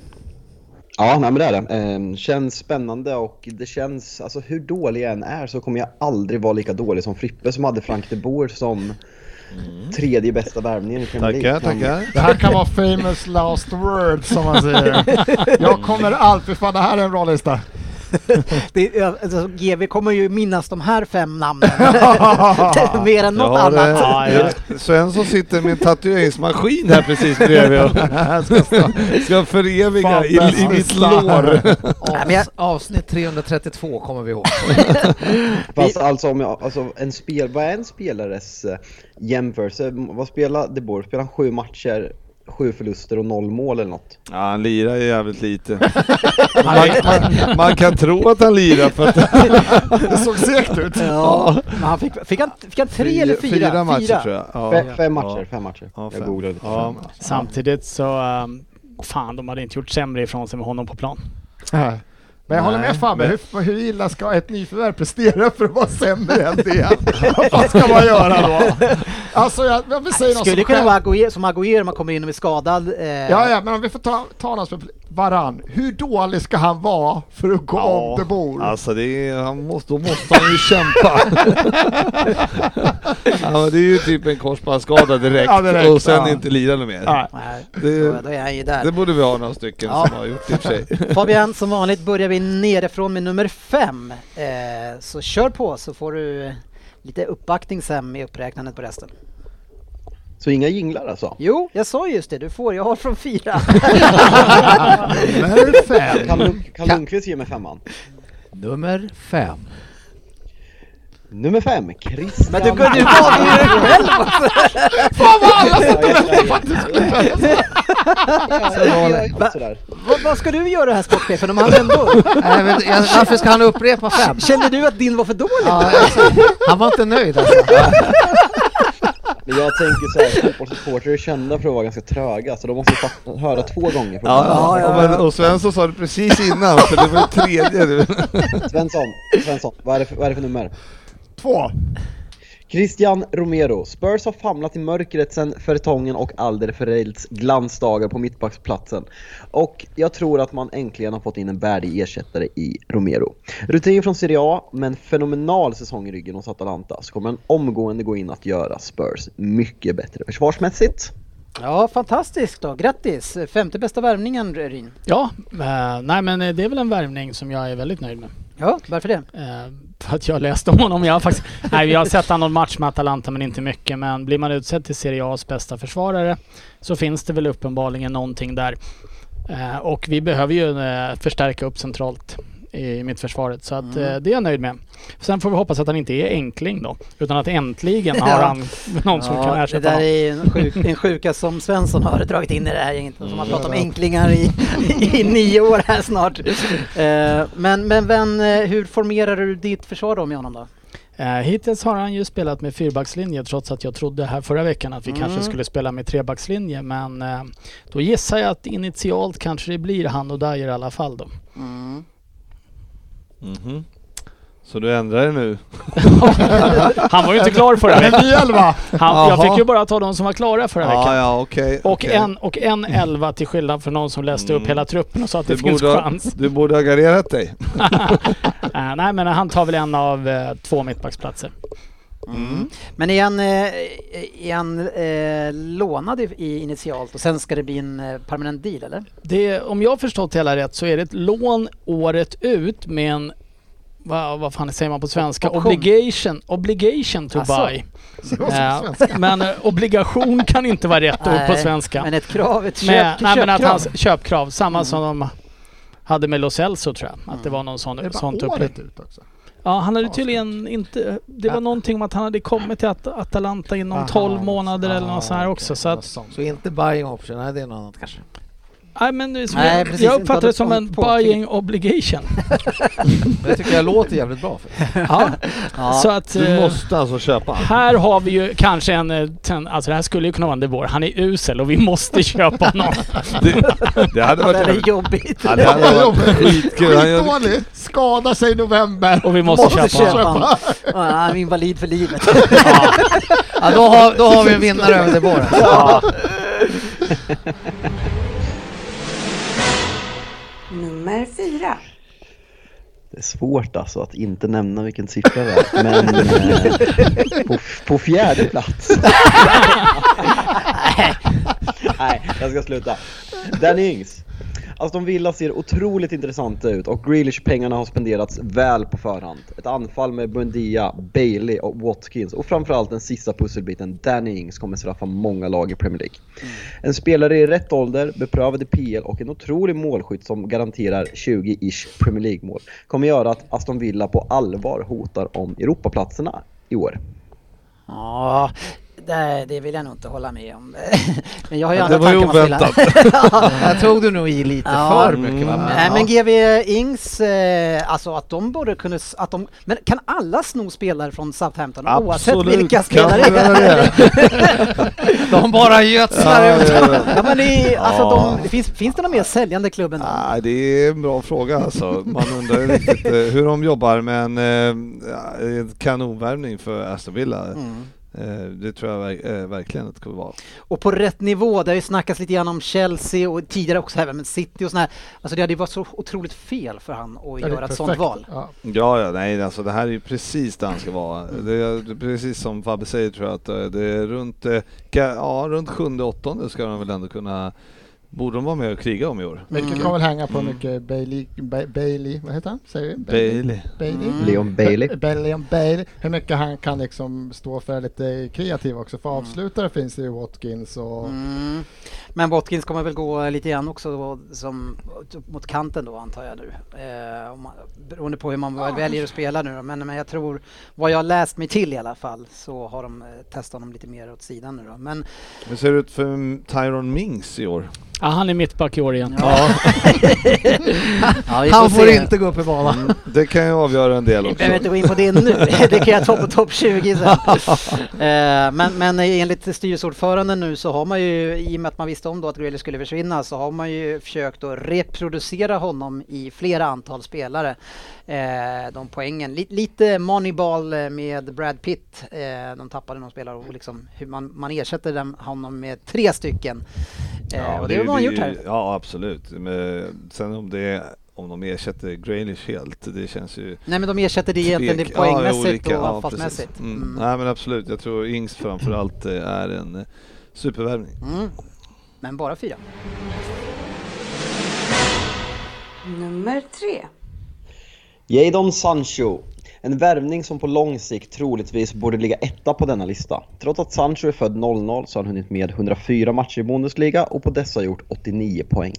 Ja, nej, men det är det. Eh, känns spännande och det känns, alltså hur dålig jag än är så kommer jag aldrig vara lika dålig som Frippe som hade Frank de Boer som tredje bästa värvningen i Premier League. Tackar, tackar. Det här kan vara famous last words som man säger. Jag kommer alltid, fan det här är en bra lista. Det, är- alltså, GV kommer ju minnas de här fem namnen mer än något annat. Ja, ja. Svensson sitter med en tatueringsmaskin här precis bredvid och ska föreviga Fan, i, i mitt lår. Avs- Avsnitt 332 kommer vi ihåg. Fast alltså, om jag, alltså en spel, vad är en spelares eh, jämförelse? Vad spelar De Boer? Spelar han sju matcher, sju förluster och noll mål eller något? Ja, han lirar ju jävligt lite. Man, man, man kan tro att han lirar för att Det såg segt ut. Ja, men han fick, fick, han, fick han tre eller fyra? fyra matcher tror jag. Ja. Fe, fem matcher, fem matcher. Ja, jag fem. googlade lite. Ja. Fem. Samtidigt så, um, fan de hade inte gjort sämre ifrån sig med honom på plan. Nej. Men jag håller Nej, med Fabbe, men- hur, hur illa ska ett nyförvärv prestera för att vara sämre än det? Vad ska man göra då? Alltså jag, jag vill säga något Skulle som kunna själv- vara Aguero, som Aguero man kommer in och är skadad. Eh, Ja, ja, men om vi får ta, ta någon som Varann. Hur dålig ska han vara för att gå om det bor? Alltså det är, han måste, då måste han ju kämpa. ja, men det är ju typ en korsbandsskada direkt, Ja, direkt, och sen ja. inte något mer. Nej. Nej, Det- då, är han ju där. Det borde vi ha några stycken Ja. som har gjort i och för sig. Fabian, som vanligt börjar vi nerifrån med nummer fem. Eh, så kör på så får du lite uppbackning sen med uppräknandet på resten. Så inga jinglar alltså? Jo, jag sa just det, du får, jag har från fyra. Nummer fem. Kan, Lund- kan Lundqvist ge mig femman? Nummer fem. Nummer fem, Christian... Men du, valde ju dig själv också! Fan vad alla satt och väntade på att du skulle vad ska du göra här sportchefen om han ändå... Nej, men, jag, varför ska han upprepa fem? Kände du att din var för dålig? Ja, alltså, han var inte nöjd alltså. Men jag tänker såhär, fotbollssupportrar är kända för att vara ganska tröga, så de måste ju fatta, höra två gånger. Ja, Ja, ja, men, ja. och Svensson sa det precis innan, så det var det tredje. Svensson, Svensson, vad är, det för, vad är det för nummer? Två. Christian Romero. Spurs har famlat i mörkret sen Fertongen och Alderferelds glansdagar på mittbacksplatsen. Och jag tror att man äntligen har fått in en värdig ersättare i Romero. Rutin från Serie A, men fenomenal säsong i ryggen hos Atalanta, så kommer han omgående gå in att göra Spurs mycket bättre försvarsmässigt. Ja, fantastiskt då. Grattis! Femte bästa värvningen, Ryn. Ja, eh, nej men det är väl en värvning som jag är väldigt nöjd med. Ja, varför det? Eh, för att jag läste om honom. Jag har faktiskt, nej, jag har sett han någon match med Atalanta men inte mycket. Men blir man utsedd till Serie A's bästa försvarare så finns det väl uppenbarligen någonting där. Eh, och vi behöver ju eh, förstärka upp centralt i mittförsvaret. Så att, eh, det är jag nöjd med. Sen får vi hoppas att han inte är enkling då. Utan att äntligen har han någon som kan Ja, det ersätta där honom. är en, sjuk, en sjuka som Svensson har dragit in i det här gänget. Som har pratat om enklingar i, i, nio år här snart. Eh, men men vem, eh, hur formerar du ditt försvar då med honom då? Hittills har han ju spelat med fyrbackslinje trots att jag trodde här förra veckan att vi Mm. kanske skulle spela med trebackslinje. Men då gissar jag att initialt kanske det blir han och Dyer i alla fall då. Mhm. Så du ändrar dig nu? Han var ju inte klar förra En veckan. ny elva! Han, jag fick ju bara ta de som var klara förra Ja, veckan. ja, okej. Och, okej. en, och en elva till skillnad från någon som läste upp Mm. hela truppen och sa att det Du finns borde, ha, chans. du borde ha garderat dig. Nej men han tar väl en av eh, två mittbacksplatser. Mm. Men är han, eh, är han eh, lånad i, initialt och sen ska det bli en eh, permanent deal eller? Det, om jag har förstått det hela rätt så är det ett lån året ut med en vad, vad fan säger man på svenska? Option. Obligation, obligation to Asså. buy. Det svenska. men eh, obligation kan inte vara rätt ord på svenska. Men ett krav, ett köp, Med, nej, men att köpkrav. hans köpkrav, samma Mm. som de hade med Lo Celso tror jag. Att det var någon Det sån, är bara sånt upplägg. ut också. Ja, han hade Ja, tydligen inte... Det var Ja. någonting om att han hade kommit till At Atalanta inom Aha, 12 månader eller något sånt här också. Så att. Så inte buying option, nej det är något annat kanske. Nej, men det är som Nej, jag, precis, jag uppfattar det som en på- buying obligation. Men det tycker jag låter jävligt bra. För. ja, Ja. så att... Du eh, måste alltså köpa. Här har vi ju kanske en... eh, ten- Alltså det här skulle ju kunna vara en De Boer. Han är usel och vi måste köpa honom. Det, det hade Det varit är jobbigt. Ja, det hade varit gör- Skitdålig! Skadar sig i november. Och vi måste, köpa honom. honom. Ja, han är invalid för livet. Ja, då, har, då har vi en vinnare över det båren. Ja. Nummer fyra. Det är svårt alltså att inte nämna vilken siffra det är, men eh, på, på fjärde plats. Nej, jag ska sluta. Danny Ings. Aston Villa ser otroligt intressanta ut och Grealish-pengarna har spenderats väl på förhand. Ett anfall med Buendia, Bailey och Watkins och framförallt den sista pusselbiten, Danny Ings, kommer straffa många lag i Premier League. En spelare i rätt ålder, beprövad i PL och en otrolig målskytt som garanterar 20-ish Premier League-mål kommer göra att Aston Villa på allvar hotar om Europaplatserna i år. Ja, det, det vill jag nog inte hålla med om. men jag har ju Ja, andra det var ju tankar om att spela. Här tog du nog i lite Ja. för mycket va? Mm. Nej men GV Ings, eh, alltså att de borde kunna, att de, men kan alla sno spelare från Southampton oavsett Absolut vilka kan spelare det. De bara gödslar Ja, ut. ja, ja. Ja men det, är, alltså Ja. de, finns, finns det någon mer säljande klubb än? Nej, det är en bra fråga alltså. Man undrar ju riktigt eh, hur de jobbar men eh, ja, kanonvärvning för Aston Villa. Mm. Eh, det tror jag eh, verkligen att det kommer vara. Och på rätt nivå, det har ju snackats lite grann om Chelsea och tidigare också även med City och sådär. Alltså det hade ju varit så otroligt fel för han att göra ett sånt perfekt. val. Ja. Ja, ja, nej, alltså det här är ju precis där han ska vara. Det är, precis som Fabbe säger tror jag att eh, det är runt, ja, runt sjunde, åttonde ska de väl ändå kunna, borde de vara med och kriga om i år. Mycket Mm. kommer väl hänga på mycket Bailey, ba Bailey, vad heter han? Säger vi? Bailey. Bailey. Mm. Leon Bailey. Ba- Leon Bailey. Hur mycket han kan liksom stå för lite kreativ också. För avslutare finns det ju Watkins och Mm. Men Watkins kommer väl gå lite grann också då, som, mot kanten då antar jag nu. Eh, om man, beroende på hur man väl väljer att spela nu då. Men, men jag tror, vad jag har läst mig till i alla fall, så har de eh, testat honom lite mer åt sidan nu då. Men Hur ser det ut för Tyron Mings i år? Ja, han är mittback i år igen. ja, ja vi Han får se. inte gå upp i banan. Mm, det kan ju avgöra en del Vi också. behöver inte gå in på det nu, det kan jag ta på topp 20 sen. Eh, men, men enligt styrelseordföranden nu så har man ju, i och med att man visste om då att Grealish skulle försvinna, så har man ju försökt att reproducera honom i flera antal spelare. Eh, de poängen, Li- lite moneyball eh, med Brad Pitt, eh, de tappade någon spelare och liksom hur man, man ersätter dem, honom med tre stycken. Eh, och det har man blir gjort här. Ja, absolut. Men sen om det om de ersätter Grealish helt, det känns ju... Nej men de ersätter det egentligen det poängmässigt olika, och ja, anfallsmässigt. precis. Mm. Mm. Nej men absolut, jag tror Ings framförallt eh, är en eh, supervärvning. Mm. Men bara fyra. Nummer tre. Jadon Sancho. En värvning som på lång sikt troligtvis borde ligga etta på denna lista. Trots att Sancho är född 00 så har han hunnit med 104 matcher i Bundesliga och på dessa gjort 89 poäng.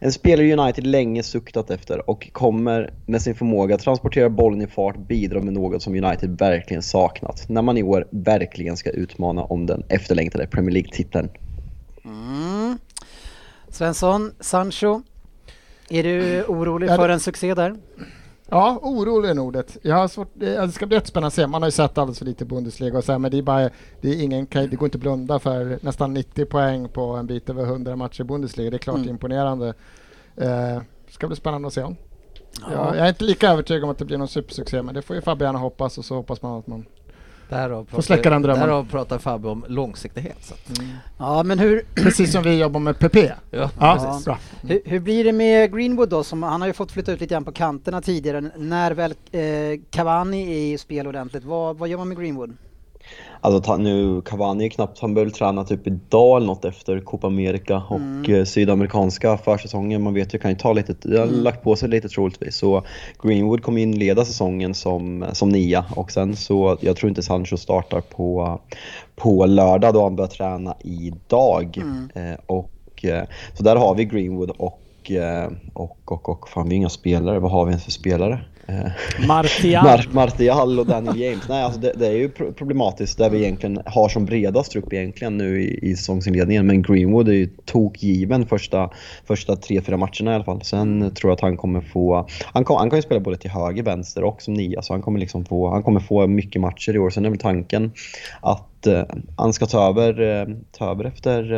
En spelare United länge suktat efter och kommer med sin förmåga att transportera bollen i fart bidra med något som United verkligen saknat när man i år verkligen ska utmana om den efterlängtade Premier League-titeln. Mm. Svensson, Sancho. Är du orolig för en succé där? Ja, orolig är ordet. Jag har svårt, det det ska bli jättespännande att se. Man har ju sett alldeles för lite Bundesliga och så här, men det är bara, det är ingen, det går inte att blunda för nästan 90 poäng på en bit över 100 matcher i Bundesliga. Det är klart Mm. imponerande. Eh, ska bli spännande att se. Ja. Jag, jag är inte lika övertygad om att det blir någon supersuccé, men det får ju Fabian hoppas och så hoppas man att man... Därav pratar, släcka den drömmen. Därav pratar Fabbe om långsiktighet. Så. att- Ja, men hur, Precis som vi jobbar med PP. Ja, Ja, bra. hur, hur blir det med Greenwood då? Som, han har ju fått flytta ut lite grann på kanterna tidigare. När väl eh, Cavani är i spel ordentligt, vad, vad gör man med Greenwood? Alltså nu, Cavani är knappt, han började träna typ idag eller något efter Copa America och Mm. eh, sydamerikanska försäsongen. Man vet ju, kan ju ta lite, det har Mm. lagt på sig lite troligtvis. Så Greenwood kommer inleda säsongen som, som nia och sen så, jag tror inte Sancho startar på, på lördag då han börjar träna idag. Mm. Eh, och, eh, så där har vi Greenwood och, eh, och, och, och fan vi har inga spelare, vad har vi ens för spelare? Eh, Martial. Mar Martial och Daniel James. Nej, alltså det, det är ju pro- problematiskt där vi egentligen har som bredast trupp egentligen nu i, i säsongsinledningen. Men Greenwood är ju tokgiven första, första tre, fyra matcherna i alla fall. Sen tror jag att han kommer få... Han, kom, han kan ju spela både till höger, vänster och som nia. Så han kommer, liksom få, han kommer få mycket matcher i år. Sen är väl tanken att eh, han ska ta över, eh, ta över efter,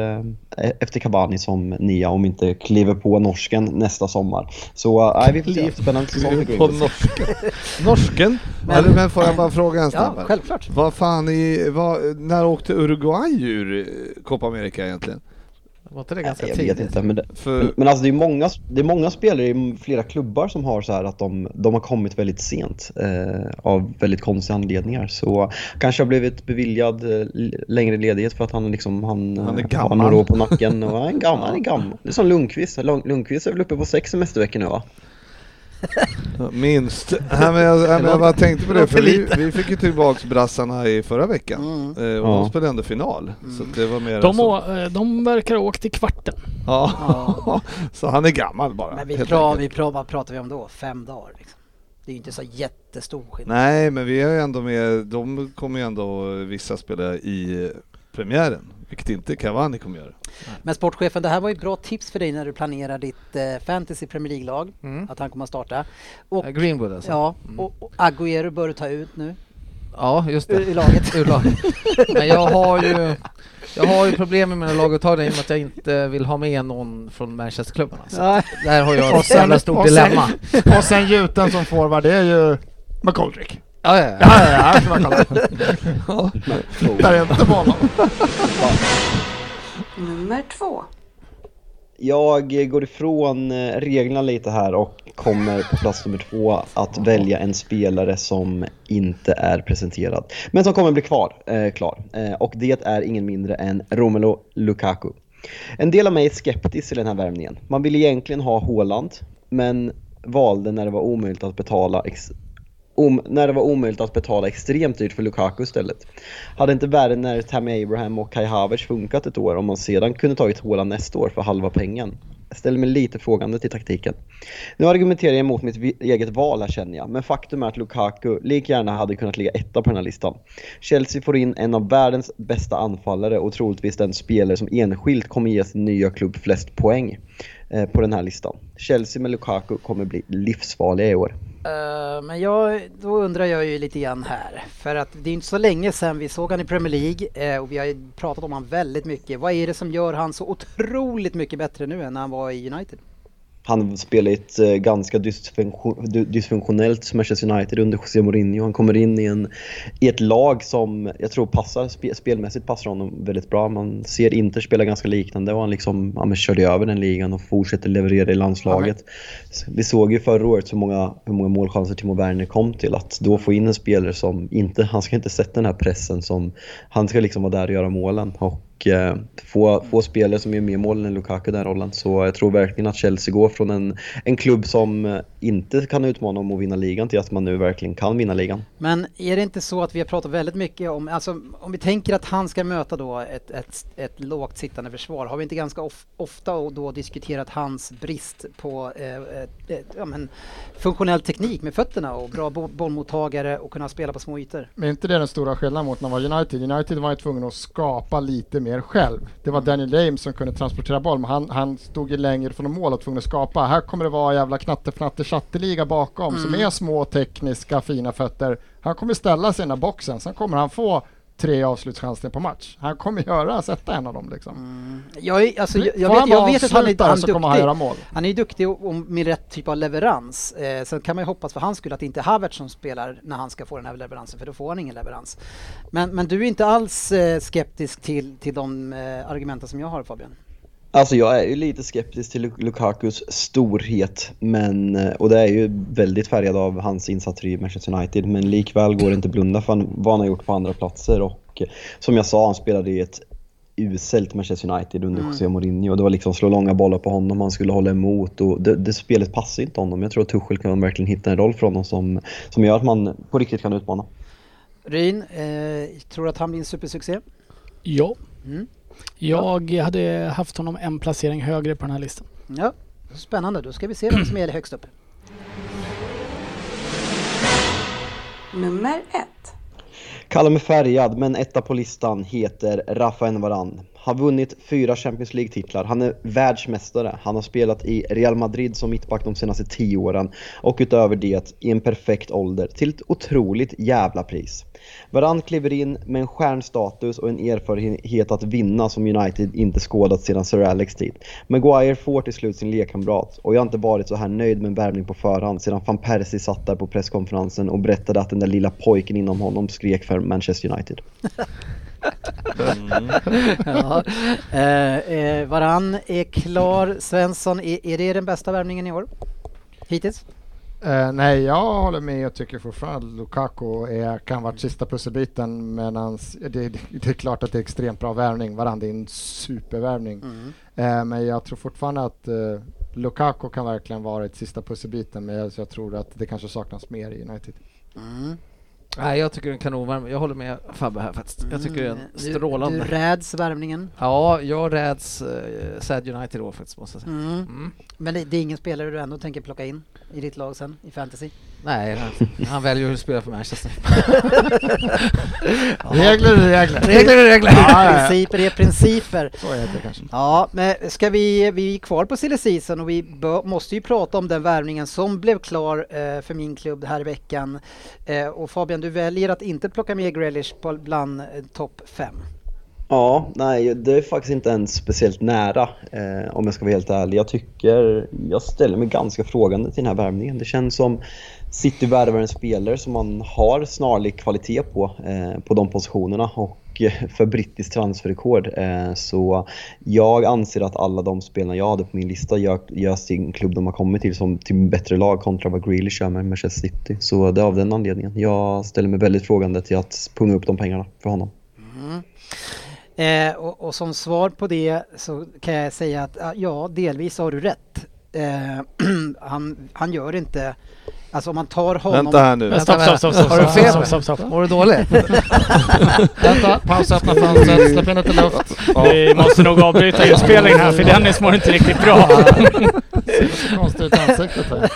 eh, efter Cavani som nia om inte kliver på norsken nästa sommar. Så eh, nej, vi får se. Spännande säsong för På Greenwood. norsken. norsken? Men- Men, men får jag bara fråga en Ja, snabb? här? självklart. Vad fan i, vad, när åkte Uruguay ur eh, Copa America egentligen? Var inte det ganska jag tidigt? vet inte, men, det, För, men, alltså det är, många, det är många spelare i flera klubbar som har så här att de, de har kommit väldigt sent eh, av väldigt konstiga anledningar. Så kanske har blivit beviljad eh, längre ledighet för att han, liksom, han, Han är eh, har gammal. några år på nacken. Och han är gammal. Han är gammal. Det är som Lundqvist. Lund- Lundqvist är väl uppe på sex semesterveckor nu va? Minst. Nej, men jag, nej, men jag bara tänkte på det, för vi, vi fick ju tillbaks brassarna i förra veckan. Mm. Eh, och Ja. de spelade ändå final. Så att det var mer De, så. å, eh, de verkar ha åkt i kvarten. Ja. så han är gammal bara. Men vi, pra, vi pra, vad pratar vi om då? Fem dagar? Liksom. Det är ju inte så jättestor skillnad. Nej, men vi är ju ändå med, de kommer ju ändå vissa spela i premiären, vilket inte Cavani kommer göra. Men sportchefen, det här var ju ett bra tips för dig när du planerar ditt eh, fantasy Premier League-lag, Mm. att han kommer att starta. Och, Eh, Greenwood alltså? ja, Mm. och, och Agüero bör du ta ut nu Ja, just det. ur, laget. Ur laget. Men jag har ju jag har ju problem med mina laguttagningar i och med att jag inte vill ha med någon från Manchesterklubbarna. Så Ja. där har jag ett jävla stort och sen- dilemma. Och sen gjuten som forward, det är ju McGoldrick. Ja, ja, ja. Ja, ja, ja, kolla. Är inte bollen. Nummer två. Jag går ifrån eh, reglerna lite här och kommer på plats nummer två att välja en spelare som inte är presenterad. Men som kommer bli kvar, eh, klar. Eh, och det är ingen mindre än Romelu Lukaku. En del av mig är skeptisk till den här värvningen. Man vill egentligen ha Haaland, men valde när det var omöjligt att betala ex- om, när det var omöjligt att betala extremt dyrt för Lukaku istället. Hade inte Werner, Tammy Abraham och Kai Havertz funkat ett år om man sedan kunde tagit Haaland nästa år för halva pengen? Jag ställer mig lite frågande till taktiken. Nu argumenterar jag emot mitt eget val här känner jag, men faktum är att Lukaku lika gärna hade kunnat ligga etta på den här listan. Chelsea får in en av världens bästa anfallare och troligtvis den spelare som enskilt kommer ge sin nya klubb flest poäng Eh, på den här listan. Chelsea med Lukaku kommer bli livsfarliga i år. Eh, men jag, då undrar jag ju lite grann här. För att det är inte så länge sedan vi såg han i Premier League eh, och vi har ju pratat om han väldigt mycket. Vad är det som gör han så otroligt mycket bättre nu än när han var i United? Han spelar i ett eh, ganska dysfunktion, dy- dysfunktionellt Manchester United under José Mourinho. Han kommer in i, en, i ett lag som jag tror passar, spe, spelmässigt passar honom väldigt bra. Man ser Inter spela ganska liknande och han liksom, ja, körde över den ligan och fortsätter leverera i landslaget. Vi såg ju förra året hur många, hur många målchanser Timo Werner kom till. Att då få in en spelare som inte, han ska inte sätta den här pressen som, han ska liksom vara där och göra målen. Och eh, få, få spelare som gör mer mål än Lukaku i den rollen. Så jag tror verkligen att Chelsea går från en, en klubb som eh, inte kan utmana om att vinna ligan till att man nu verkligen kan vinna ligan. Men är det inte så att vi har pratat väldigt mycket om, alltså om vi tänker att han ska möta då ett, ett, ett lågt sittande försvar, har vi inte ganska of, ofta och då diskuterat hans brist på eh, ett, ett, ja, men, funktionell teknik med fötterna och bra bo, bollmottagare och kunna spela på små ytor? Men inte det den stora skillnaden mot när man var United? United var ju tvungen att skapa lite mer själv. Det var Daniel James som kunde transportera boll, men han, han stod ju längre från mål och tvungen att skapa. Här kommer det vara jävla knatte chatteliga bakom som är små tekniska fina fötter. Han kommer ställa sig i den här boxen, sen kommer han få tre avslutschanser på match. Han kommer göra, sätta en av dem liksom. Jag, är, alltså, jag, jag, vet, jag vet att han är, han kommer han göra duktig. mål. Han är duktig och, och med rätt typ av leverans. Eh, sen kan man ju hoppas för hans skull att det inte är Havertz som spelar när han ska få den här leveransen, för då får han ingen leverans. Men, men du är inte alls eh, skeptisk till, till de eh, argumenten som jag har Fabian? Alltså jag är ju lite skeptisk till Luk- Lukakus storhet, men, eh, och det är ju väldigt färgad av hans insatser i Manchester United, men likväl går det inte att blunda för han- vad han har gjort på andra platser och eh, som jag sa, han spelade i ett uselt Manchester United under José Mourinho. Det var liksom slå långa bollar på honom, han skulle hålla emot och det, det spelet passar inte honom. Jag tror att Tuchel kan verkligen hitta en roll för honom som, som gör att man på riktigt kan utmana. Ryn, eh, tror du att han blir en supersuccé? Ja. Mm. Jag hade haft honom en placering högre på den här listan. Ja, spännande. Då ska vi se vem som är högst upp. Nummer ett. Kallar mig färgad, men etta på listan heter Rafael Varan. Har vunnit fyra Champions League-titlar, han är världsmästare, han har spelat i Real Madrid som mittback de senaste tio åren och utöver det i en perfekt ålder till ett otroligt jävla pris. Varann kliver in med en stjärnstatus och en erfarenhet att vinna som United inte skådat sedan Sir Alex tid. Maguire får till slut sin lekkamrat och jag har inte varit så här nöjd med en värvning på förhand sedan van Persie satt där på presskonferensen och berättade att den där lilla pojken inom honom skrek för Manchester United. ja. eh, eh, varann är klar. Svensson, är, är det den bästa värvningen i år? Hittills? Eh, nej, jag håller med och tycker fortfarande att Lukaku är, kan vara sista pusselbiten. Men det, det, är klart att det är extremt bra värvning. Varandra är en supervärvning. Eh, men jag tror fortfarande att eh, Lukaku kan verkligen vara ett sista pusselbiten. Men jag, jag tror att det kanske saknas mer i United. Mm. Nej, jag tycker det är en kanonvärme. Jag håller med Fabbe här faktiskt. Jag tycker det är Du- strålande. Du räds värvningen. Ja, jag räds uh, Sad United då faktiskt måste jag säga. Mm. Mm. Men det, det är ingen spelare du ändå tänker plocka in? i ditt lag sen i fantasy? Nej, han, han väljer att spela för Manchester. Regler är regler. Regler är regler. Ja, ja, ja. Principer är principer. Så heter det kanske. Ja, men ska vi, vi är kvar på silly season och vi bör, måste ju prata om den värvningen som blev klar eh, för min klubb här i veckan. Eh, och Fabian, du väljer att inte plocka med Grealish på bland eh, topp fem. Ja, nej, det är faktiskt inte ens speciellt nära eh, om jag ska vara helt ärlig. Jag tycker, jag ställer mig ganska frågande till den här värvningen. Det känns som City värvar en spelare som man har snarlik kvalitet på, eh, på de positionerna och eh, för brittiskt transferrekord. Eh, så jag anser att alla de spelarna jag hade på min lista gör, gör sin klubb de har kommit till som till bättre lag kontra vad Grealish gör med Manchester City. Så det är av den anledningen. Jag ställer mig väldigt frågande till att punga upp de pengarna för honom. Mm. Eh, och, och som svar på det så kan jag säga att ja, delvis har du rätt. Eh, han, han gör inte, alltså om man tar honom... Vänta här nu. Stopp, stopp, stopp, stopp, Har du feber? stopp, stopp, stopp. Mår du dåligt? Vänta, pausa, öppna fönstret, släpp in lite luft. Vi måste nog avbryta inspelningen här för Dennis mår inte riktigt bra. Konstigt ansiktet här.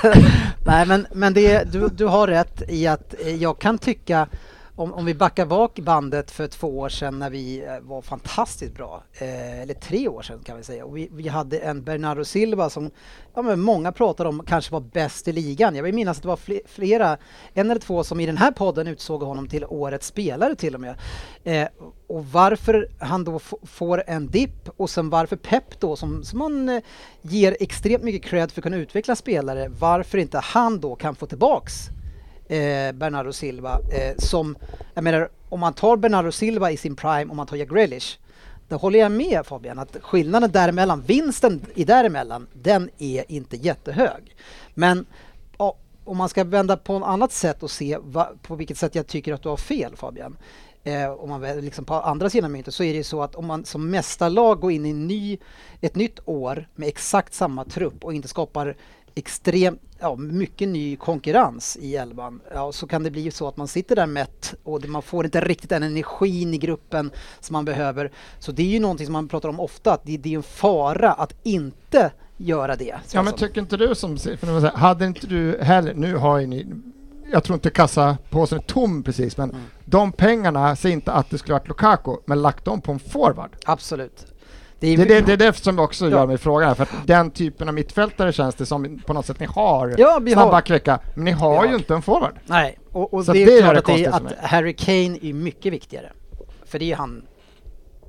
Nej men, men det, du, du har rätt i att jag kan tycka om, om vi backar bak bandet för två år sedan när vi eh, var fantastiskt bra, eh, eller tre år sedan kan vi säga, och vi, vi hade en Bernardo Silva som ja, men många pratade om kanske var bäst i ligan. Jag vill minnas att det var flera, en eller två som i den här podden utsåg honom till årets spelare till och med. Eh, och varför han då får en dipp och sen varför Pep då som, som man eh, ger extremt mycket cred för att kunna utveckla spelare, varför inte han då kan få tillbaks eh, Bernardo Silva eh, som, jag menar om man tar Bernardo Silva i sin prime och man tar Jack Grealish då håller jag med Fabian att skillnaden däremellan, vinsten i däremellan, den är inte jättehög. Men ja, om man ska vända på ett annat sätt och se va, på vilket sätt jag tycker att du har fel Fabian. Eh, om man liksom på andra sidan myntet så är det ju så att om man som mästarlag går in i en ny, ett nytt år med exakt samma trupp och inte skapar extremt, ja, mycket ny konkurrens i elvan, ja, så kan det bli så att man sitter där mätt och man får inte riktigt den energin i gruppen som man behöver. Så det är ju någonting som man pratar om ofta, att det, det är en fara att inte göra det. Ja men tycker inte du som, säga, hade inte du heller, nu har ju ni, jag tror inte kassapåsen är tom precis, men Mm. de pengarna, säg inte att det skulle varit Lukaku, men lagt dem på en forward. Absolut. Det är, Det är det, det, är det som också Ja. gör mig frågan här, för att den typen av mittfältare känns det som på något sätt ni har. Ja, vi har- Snabba kräcka, men ni har Vi ju har. inte en forward. Nej, och, och Så det det är klart det att, det är, att Harry Kane är mycket viktigare. För det är han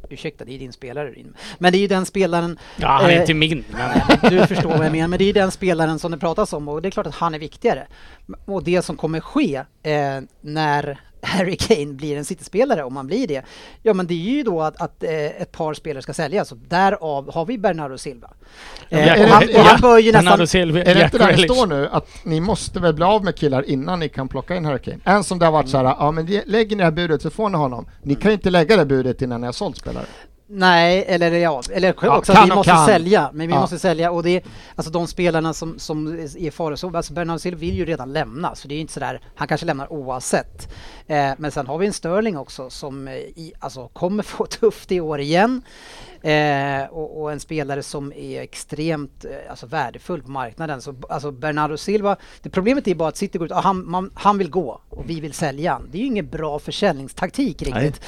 Ursäkta, det är din spelare. Men det är ju den spelaren... Ja, han är eh, inte min. Men Du förstår vad jag menar, men det är ju den spelaren som det pratas om och det är klart att han är viktigare. Och det som kommer ske eh, när Harry Kane blir en City-spelare, om han blir det, ja men det är ju då att, att eh, ett par spelare ska säljas och därav har vi Bernardo Silva. Eh, Jack- och han, och han bör ju Bernardo nästan... Silva, Är det inte där det står nu att ni måste väl bli av med killar innan ni kan plocka in Hurricane? En som det har varit så här, ja men ge- lägger ni det här budet så får ni honom. Ni kan ju inte lägga det budet innan ni har sålt spelare. Nej, eller ja, eller Ja, också vi måste kan. sälja. Men vi Ja. måste sälja och det är alltså de spelarna som, som är fara så, alltså Bernardo Silva vill ju redan lämna så det är ju inte sådär, han kanske lämnar oavsett. Eh, men sen har vi en Sterling också som eh, i, alltså kommer få tufft i år igen. Eh, och, och en spelare som är extremt eh, alltså värdefull på marknaden. Så, alltså Bernardo Silva, det problemet är bara att City går ut, ah, han, man, han vill gå och vi vill sälja. Det är ju ingen bra försäljningstaktik riktigt.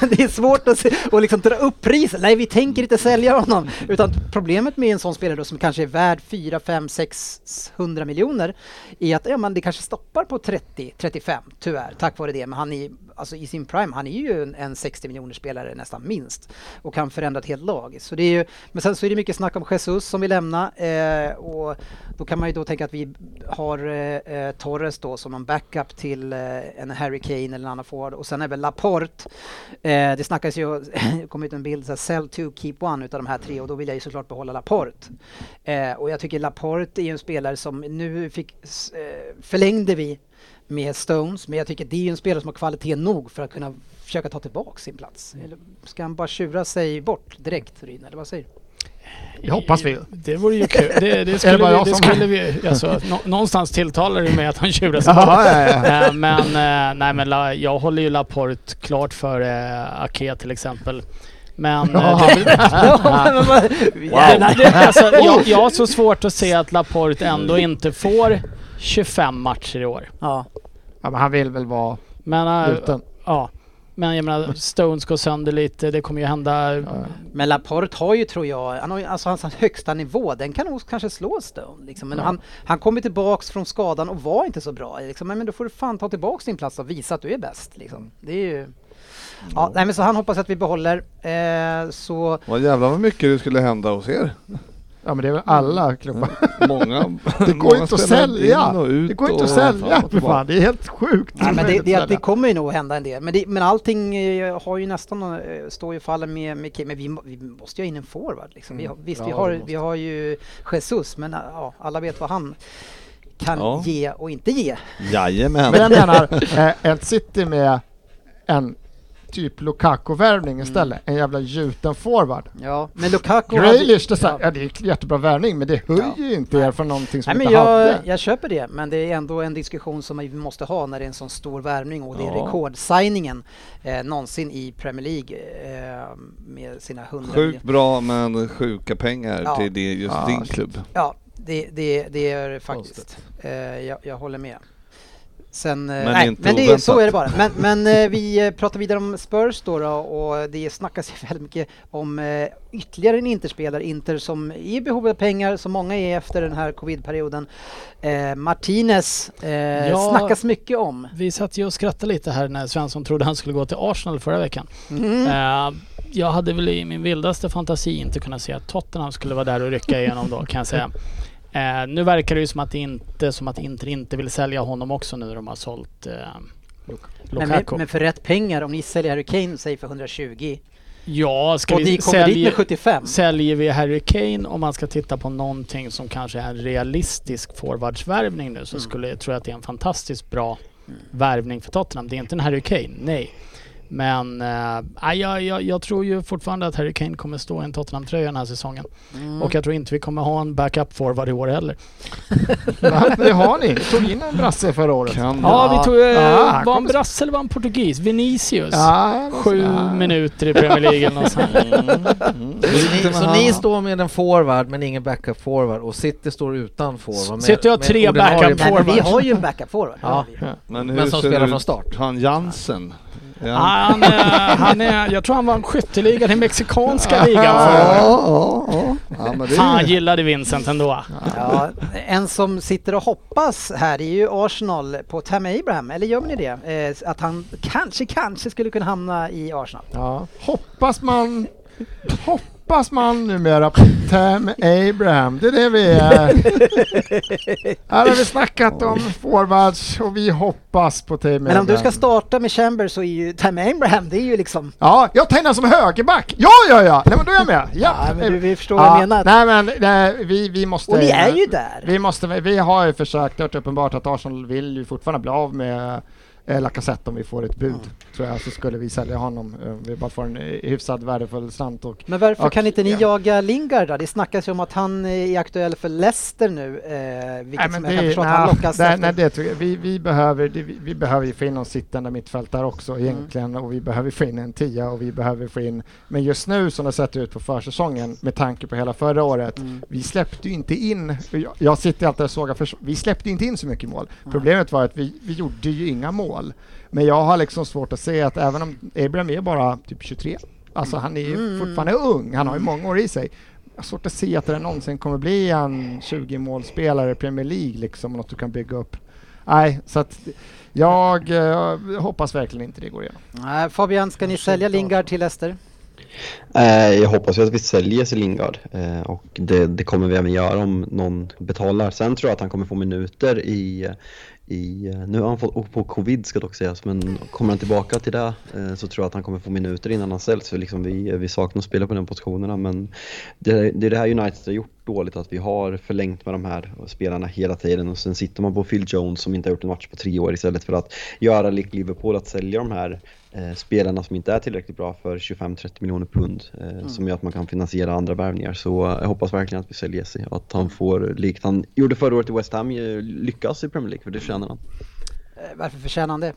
det är svårt att, se, och liksom dra upp priset. Nej, vi tänker inte sälja honom. Utan problemet med en sån spelare då, som kanske är värd 4, 5, 600 miljoner är att ja, man, det kanske stoppar på 30, 35 tyvärr tack vare det. Men han är alltså i sin prime, han är ju en, en 60 miljoner spelare nästan minst och kan förändra ett helt lag. Så det är ju, men sen så är det mycket snack om Jesus som vill lämna eh, och då kan man ju då tänka att vi har eh, eh Torres då som en backup till eh, en Harry Kane eller en annan forward och sen är väl Laporte. Eh, det snackas ju, det kom ut en bild så här, sell two, keep one utav de här tre och då vill jag ju såklart behålla Laporte. Eh, och jag tycker Laporte är ju en spelare som nu fick, eh, förlängde vi med Stones, men jag tycker det är ju en spelare som har kvalitet nog för att kunna försöka ta tillbaka sin plats. Eller ska han bara tjura sig bort direkt, Ryn, eller vad säger du? Det hoppas vi. Det vore ju kul. Det, det skulle, vi, jag det som- skulle vi... Alltså, nå, någonstans tilltalar det mig att han tjurar sig Ja, bort. ja, ja. Eh, Men, eh, nej, men la, jag håller ju Laporte klart för eh, Ake till exempel. Men... Ja, det, det, det, det, alltså, jag, jag har så svårt att se att Laporte ändå inte får 25 matcher i år. ja. ja, men han vill väl vara Men, äh, utan. ja. Men jag menar, Stones går sönder lite. Det kommer ju hända... Ja. Men Laporte har ju, tror jag, han har ju, alltså hans högsta nivå, den kan nog kanske slå Stone. Liksom. Men Ja. han, han kommer tillbaks från skadan och var inte så bra. Liksom. Men då får du fan ta tillbaks din plats och visa att du är bäst. Liksom. Det är ju... Ja, nej, men så han hoppas att vi behåller. Eh, så Vad jävlar vad mycket det skulle hända hos er. Ja men det är väl alla klubbar. Många, Det går inte att sälja. Det går inte att sälja för fan. Det är helt sjukt. Nej, men det, det, det kommer ju nog hända en del. Men, det, men allting eh, har ju nästan, eh, står ju och faller med, med. Men vi, vi måste ju ha in en forward. Liksom. Vi har, visst, vi, Ja, har, det måste. vi har ju Jesus, men eh, ja, alla vet vad han kan Ja. ge och inte ge. Jajamän. Men jag menar, ett City med en typ Lukaku-värvning istället. En jävla gjuten forward. Ja, men Lukaku... Grealish, det, ja. ja. det är en jättebra värvning men det höjer Ja. ju inte er från någonting som Nej, men inte jag, hade. jag köper det, men det är ändå en diskussion som vi måste ha när det är en sån stor värvning och det är Ja. rekordsigningen eh, någonsin i Premier League eh, med sina 100 Sjukt bra men sjuka pengar Ja. till det just Ja, din klubb. Ja, det, det, det är faktiskt. Eh, jag, jag håller med. Sen, eh, Men nej, inte men det, är- så är det bara. Men, men eh, vi eh, pratar vidare om Spurs då, då och det snackas väldigt mycket om ytterligare en Interspelare, Inter som är i behov av pengar, som många är efter den här covid-perioden. Eh, Martinez eh, Ja. snackas mycket om. Vi satt ju och skrattade lite här när Svensson trodde han skulle gå till Arsenal förra veckan. Mm. Eh, jag hade väl i min vildaste fantasi inte kunnat se att Tottenham skulle vara där och rycka igenom då kan jag säga. Eh, nu verkar det ju som att inte som att Inter inte vill sälja honom också nu när de har sålt eh, Men, Lukaku. men, men för rätt pengar, om ni säljer Harry Kane, säg för 120 ja, ska och vi sälja, med 75. säljer vi Harry Kane om man ska titta på någonting som kanske är en realistisk forwardsvärvning nu så Mm. skulle jag tro att det är en fantastiskt bra värvning för Tottenham. Det är inte en Harry Kane, nej. Men eh, nej, jag, jag, jag tror ju fortfarande att Harry Kane kommer stå i en Tottenham-tröja den här säsongen. Mm. Och jag tror inte vi kommer ha en backup-forward i år heller. Nej, det har ni. Ni tog in en brasse förra året. Kan Ja, Ja. vi tog... Eh, Ja, han var han brasse eller var han portugis? Vinicius. Ja, Sju ja. minuter i Premier League eller något sånt. Så, ni, så ni står med en forward men ingen backup forward och City står utan forward. med- City har tre backup Nej, men vi har ju en backup-forward. det Ja. vi. Men, Men som spelar från start. Han Jansen. Är Ja, han- han, är, han är, jag tror han vann skytteligan i mexikanska ligan Ja, förra året. ja, ja. ja men det ju... gillade Vincent ändå. Ja, en som sitter och hoppas här är ju Arsenal på Tam Abraham, eller gör ni det? Eh, att han kanske, kanske skulle kunna hamna i Arsenal. Ja. Hoppas man... Hoppas man numera på Tam Abraham. Det är det vi är. Här har vi snackat om forwards och vi hoppas på Tam Abraham. Men om du ska starta med Chambers så är ju Tam Abraham, det är ju liksom... Ja, jag tar in som högerback. Ja, ja, ja. Nej, men då är jag med. Ja, Ja, men du, vi förstår vad jag menar. Nej, men nej, vi, vi måste... Och ni är ju där! Vi, måste, vi har ju försökt, det varit uppenbart att Arsenal vill ju fortfarande bli av med eh, Lacazette om vi får ett bud. Tror jag så skulle vi sälja honom. Eh, vi bara får en hyfsat värdefull slant och Men varför Och- kan inte ni ja. jaga Lingard då? Det snackas ju om att han är aktuell för Leicester nu, eh, vilket som jag kan förstå att han lockas nej, nej, det tror jag. Vi, vi, behöver, det, vi, vi behöver ju få in någon sittande mittfältare också Mm. egentligen och vi behöver få in en tia och vi behöver få in, men just nu som det sett ut på försäsongen med tanke på hela förra året, Mm. vi släppte ju inte in, jag, jag sitter alltid och sågar, vi släppte inte in så mycket mål. Problemet var att vi, vi gjorde ju inga mål. Men jag har liksom svårt att se att även om Abraham är bara typ 23, alltså han är ju Mm. fortfarande ung, han har ju många år i sig. Jag har svårt att se att det någonsin kommer bli en 20-målspelare i Premier League liksom, något du kan bygga upp. Nej, så att jag eh, hoppas verkligen inte det går igenom. Nej, Fabian, ska ni sälja Lingard till Leicester? Eh, jag hoppas ju att vi säljer Selingard Lingard och det, det kommer vi även göra om någon betalar. Sen tror jag att han kommer få minuter i, i nu har han fått på covid ska dock sägas, men kommer han tillbaka till det eh, så tror jag att han kommer få minuter innan han säljs. För liksom vi, vi saknar spelare på de positionerna men det, det är det här United har gjort dåligt att vi har förlängt med de här spelarna hela tiden och sen sitter man på Phil Jones som inte har gjort en match på tre år istället för att göra lik Liverpool, att sälja de här spelarna som inte är tillräckligt bra för 25-30 miljoner pund eh, som gör att man kan finansiera andra värvningar. Så eh, jag hoppas verkligen att vi säljer Jesse och att han får, likt han gjorde förra året i West Ham, eh, lyckas i Premier League för det förtjänar han. Eh, varför förtjänar han det?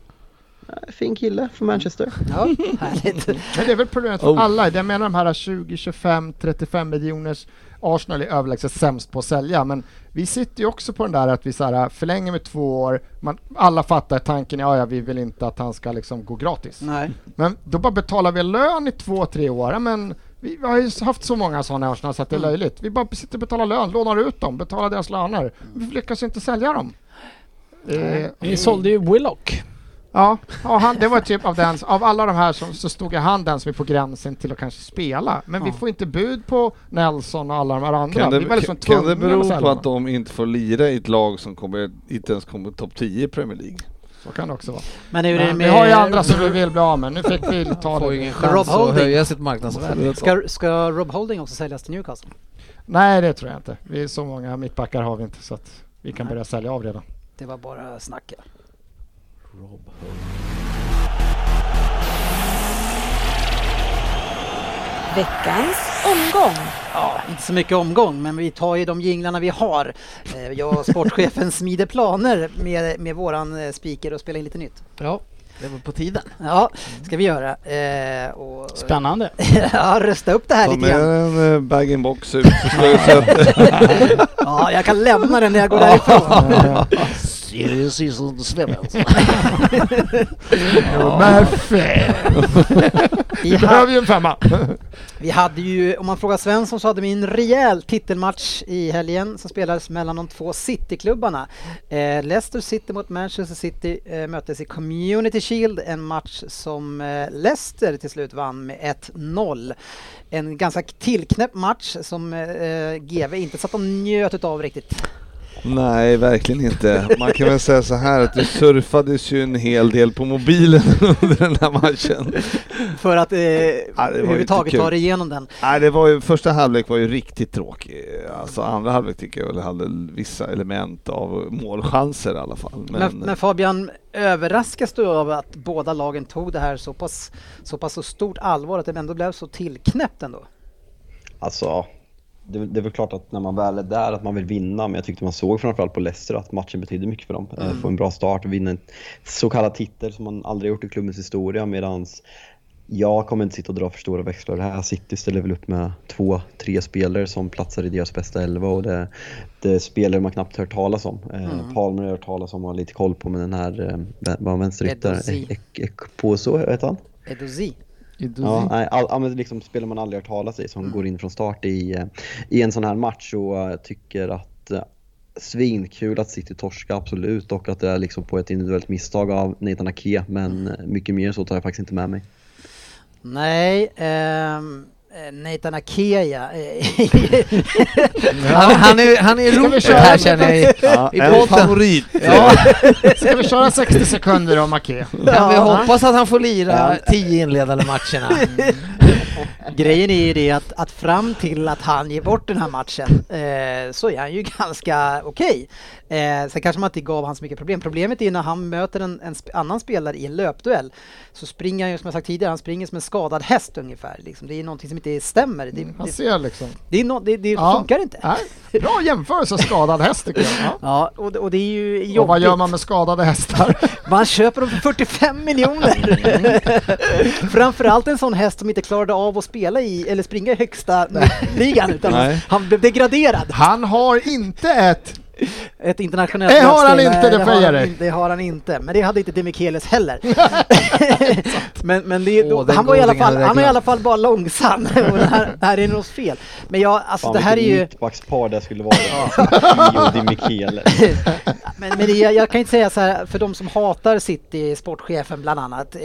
Eh, Fin kille från Manchester. Ja, härligt. Men det är väl problemet för Oh. alla. Jag menar de här 20, 25, 35 miljoners Arsenal är överlägset sämst på att sälja, men vi sitter ju också på den där att vi så här, förlänger med två år, man, alla fattar tanken, ja, ja vi vill inte att han ska liksom gå gratis. Nej. Men då bara betalar vi lön i två, tre år. Ja, men vi har ju haft så många sådana i Arsenal så att det är löjligt. Vi bara sitter och betalar lön, lånar ut dem, betalar deras löner. Vi lyckas ju inte sälja dem. Eh, Vi sålde ju Willock. Ja, ja han, det var typ av den, av alla de här som, så stod han den som är på gränsen till att kanske spela. Men vi Ja. får inte bud på Nelson och alla de här andra. Kan det, vi liksom kan, kan det bero på att de inte får lira i ett lag som kommer, inte ens kommer topp 10 i Premier League? Så kan det också vara. Men hur är det Men vi med... har ju andra som vi vill bli av med. Nu fick vi ta det. ingen chans att Holding. höja sitt marknadsvärde. Ska, ska Rob Holding också säljas till Newcastle? Nej, det tror jag inte. Vi är så många mittbackar har vi inte så att vi kan Nej. börja sälja av redan. Det var bara snack. ja. Veckans omgång. Ja, inte så mycket omgång, men vi tar ju de jinglarna vi har. Eh, Jag och sportchefen smider planer med, med våran eh, speaker och spelar in lite nytt. Ja, det var på tiden. Ja, ska vi göra. Eh, och, Spännande. ja, rösta upp det här Ta lite med grann. en eh, bag-in-box ut. Ja, jag kan lämna den när jag går därifrån. Serious season Svevens. Murphy! Vi, Vi ha, behöver ju en femma. vi hade ju, om man frågar Svensson så hade vi en rejäl titelmatch i helgen som spelades mellan de två Cityklubbarna. Eh, Leicester City mot Manchester City eh, möttes i Community Shield, en match som eh, Leicester till slut vann med 1-0. En ganska tillknäppt match som eh, GV inte satt och njöt av riktigt. Nej, verkligen inte. Man kan väl säga så här att det surfades ju en hel del på mobilen under den här matchen. För att eh, inte överhuvudtaget ta dig igenom den. Nej, det var ju, första halvlek var ju riktigt tråkig. Alltså andra halvlek tycker jag väl hade vissa element av målchanser i alla fall. Men, Men, men Fabian, överraskas du av att båda lagen tog det här så pass, så pass så stort allvar att det ändå blev så tillknäppt ändå? Alltså, det, det är väl klart att när man väl är där att man vill vinna, men jag tyckte man såg framförallt på Leicester att matchen betydde mycket för dem. Eh, Få en bra start och vinna en så kallad titel som man aldrig gjort i klubbens historia medans jag kommer inte sitta och dra för stora växlar. Det här City ställer väl upp med två, tre spelare som platsar i deras bästa elva och det, det är spelare man knappt hört talas om. Eh, Palmer har jag hört talas om och har lite koll på, men den här, eh, vem var han vänsterytter? Edozie. Ek- Ekposo heter han? Edozi. Ja, nej, all, men liksom spelar man aldrig hört talas i som går in från start i, eh, i en sån här match och jag tycker att eh, svinkul att City torska absolut och att det är liksom på ett individuellt misstag av Nathan Ake men eh, mycket mer så tar jag faktiskt inte med mig. Nej, eh, Nathan Akea. eh, Han, han är, han är rolig här känner jag i, ja, i en favorit. Ja, Ska vi köra 60 sekunder om Ake? kan vi hoppas att han får lira Ja. tio inledande matcherna. Grejen är ju det att, att fram till att han ger bort den här matchen eh, så är han ju ganska okej. Eh, sen kanske man inte gav han så mycket problem. Problemet är när han möter en, en sp- annan spelare i en löpduell så springer han ju som jag sagt tidigare, han springer som en skadad häst ungefär. Liksom. Det är någonting som inte stämmer. Det, Han det, ser liksom. det, no, det, det Ja. funkar inte. Nej, bra jämförelse, skadad häst tycker jag. Ja. Ja, och, och det är ju jobbigt. Och vad gör man med skadade hästar? Man köper dem för 45 miljoner! Framförallt en sån häst som inte klarade av att spela i, eller springa i högsta ligan utan Nej. han blev degraderad. Han har inte ett... Ett internationellt Det har han inte, det han dig. Det har han inte, men det hade inte Demichelis heller. men men det, den han var i alla fall, han var i alla fall bara långsam. och det här, det här är något fel. Men jag, alltså Fan det här är ju... mittbackspar det skulle vara. Och Michele. Men, men det, jag, jag kan inte säga så här, för de som hatar City, sportchefen bland annat, eh,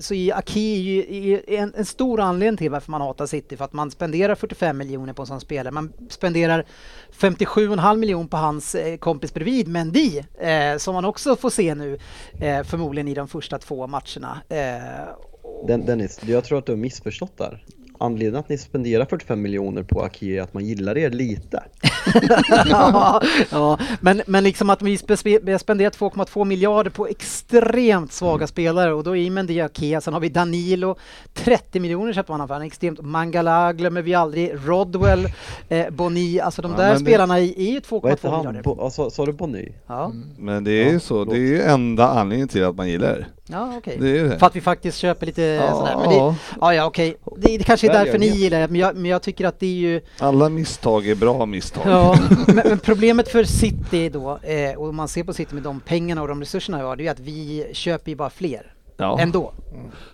så är Aki ju är en, en stor anledning till varför man hatar City, för att man spenderar 45 miljoner på en sån spelare. Man spenderar 57,5 miljoner på hans eh, kompis bredvid, Mendy, eh, som man också får se nu, eh, förmodligen i de första två matcherna. Eh, Den, Dennis, jag tror att du har missförstått där. Anledningen att ni spenderar 45 miljoner på Ake är att man gillar er lite. ja, ja, men, men liksom att vi spe- vi har spenderat 2,2 miljarder på extremt svaga spelare och då är Mendy Akea, sen har vi Danilo, 30 miljoner köpte man för, extremt, Mangala glömmer vi aldrig, Rodwell, eh, Boni, alltså de Ja, där spelarna är ju Vad heter 2,2 han? miljarder. Bo, alltså, sa du Bonny? Ja. Men det är ju Ja, så, det är ju enda anledningen till att man gillar. Ja, okej. Det. För att vi faktiskt köper lite Ja, sådär. Men det, ja. ja, okej. Det, det kanske är därför ni gillar det, men jag, men jag tycker att det är ju... Alla misstag är bra misstag. Ja, men, men problemet för City då, eh, och om man ser på City med de pengarna och de resurserna vi har, det är ju att vi köper ju bara fler. Ja, Ändå.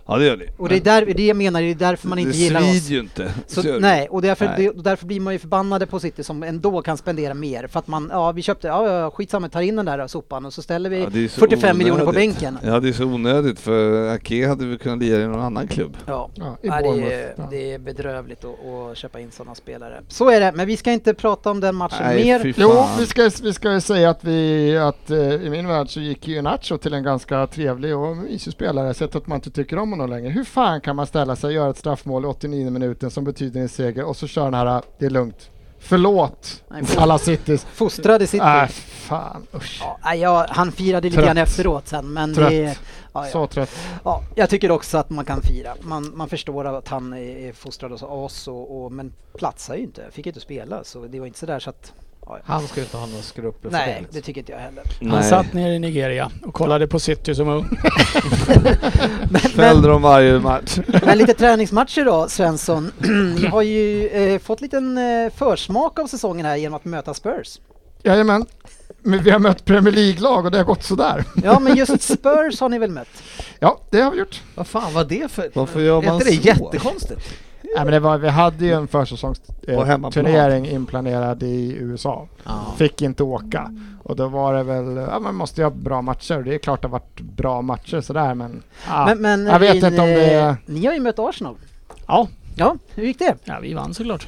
ja det gör ni. Och det är där, det jag menar, det är därför man inte det gillar svider oss. ju inte. Så, det. nej, och därför, Nej. det, och därför blir man ju förbannade på City som ändå kan spendera mer. För att man, ja vi köpte, ja ja, skitsamma, tar in den där sopan och så ställer vi Ja, det så 45 miljoner på onödigt. bänken. Ja, det är så onödigt för Ake hade vi kunnat lira i någon annan klubb. Ja, Ja, Nej, det, är. Ja. det är bedrövligt att, att köpa in sådana spelare. Så är det, men vi ska inte prata om den matchen Nej, mer. Jo, vi ska, vi ska ju säga att vi, att eh, i min värld så gick ju Nacho till en ganska trevlig och mysig spelare, sett att man inte tycker om honom längre. Hur fan kan man ställa sig och göra ett straffmål i 89 minuten som betyder en seger och så kör den här, det är lugnt. Förlåt Nej, alla Citys. Fostrade City. Äh, fan usch. Ja, nej, ja, han firade lite grann efteråt sen, men Trött. det... Ja, ja. Så trött. Ja, jag tycker också att man kan fira. Man, man förstår att han är är fostrad hos oss, och, och, men platsar ju inte. Fick inte spela, så det var inte sådär så att... Han ska inte ha någon skruppel för Nej, det. det tycker inte jag heller. Han Nej. satt ner i Nigeria och kollade på City som ung. Men, Fällde dem varje match. men lite träningsmatcher då, Svensson. Ni har ju eh, fått liten eh, försmak av säsongen här genom att möta Spurs. Jajamän. Men vi har mött Premier League-lag och det har gått sådär. Ja, men just Spurs har ni väl mött? Ja, det har vi gjort. Vad fan var det för... Varför gör Är man inte det så? jättekonstigt? Nej, men det var, vi hade ju en försäsongsturnering hemmaplan. inplanerad i USA. Ja. Fick inte åka. Och då var det väl, ja man måste ju ha bra matcher. Det är klart det har varit bra matcher sådär men... Ja, Men, men jag vet Rin, inte om det eh. Ni har ju mött Arsenal. Ja, Ja, hur gick det? ja vi vann såklart.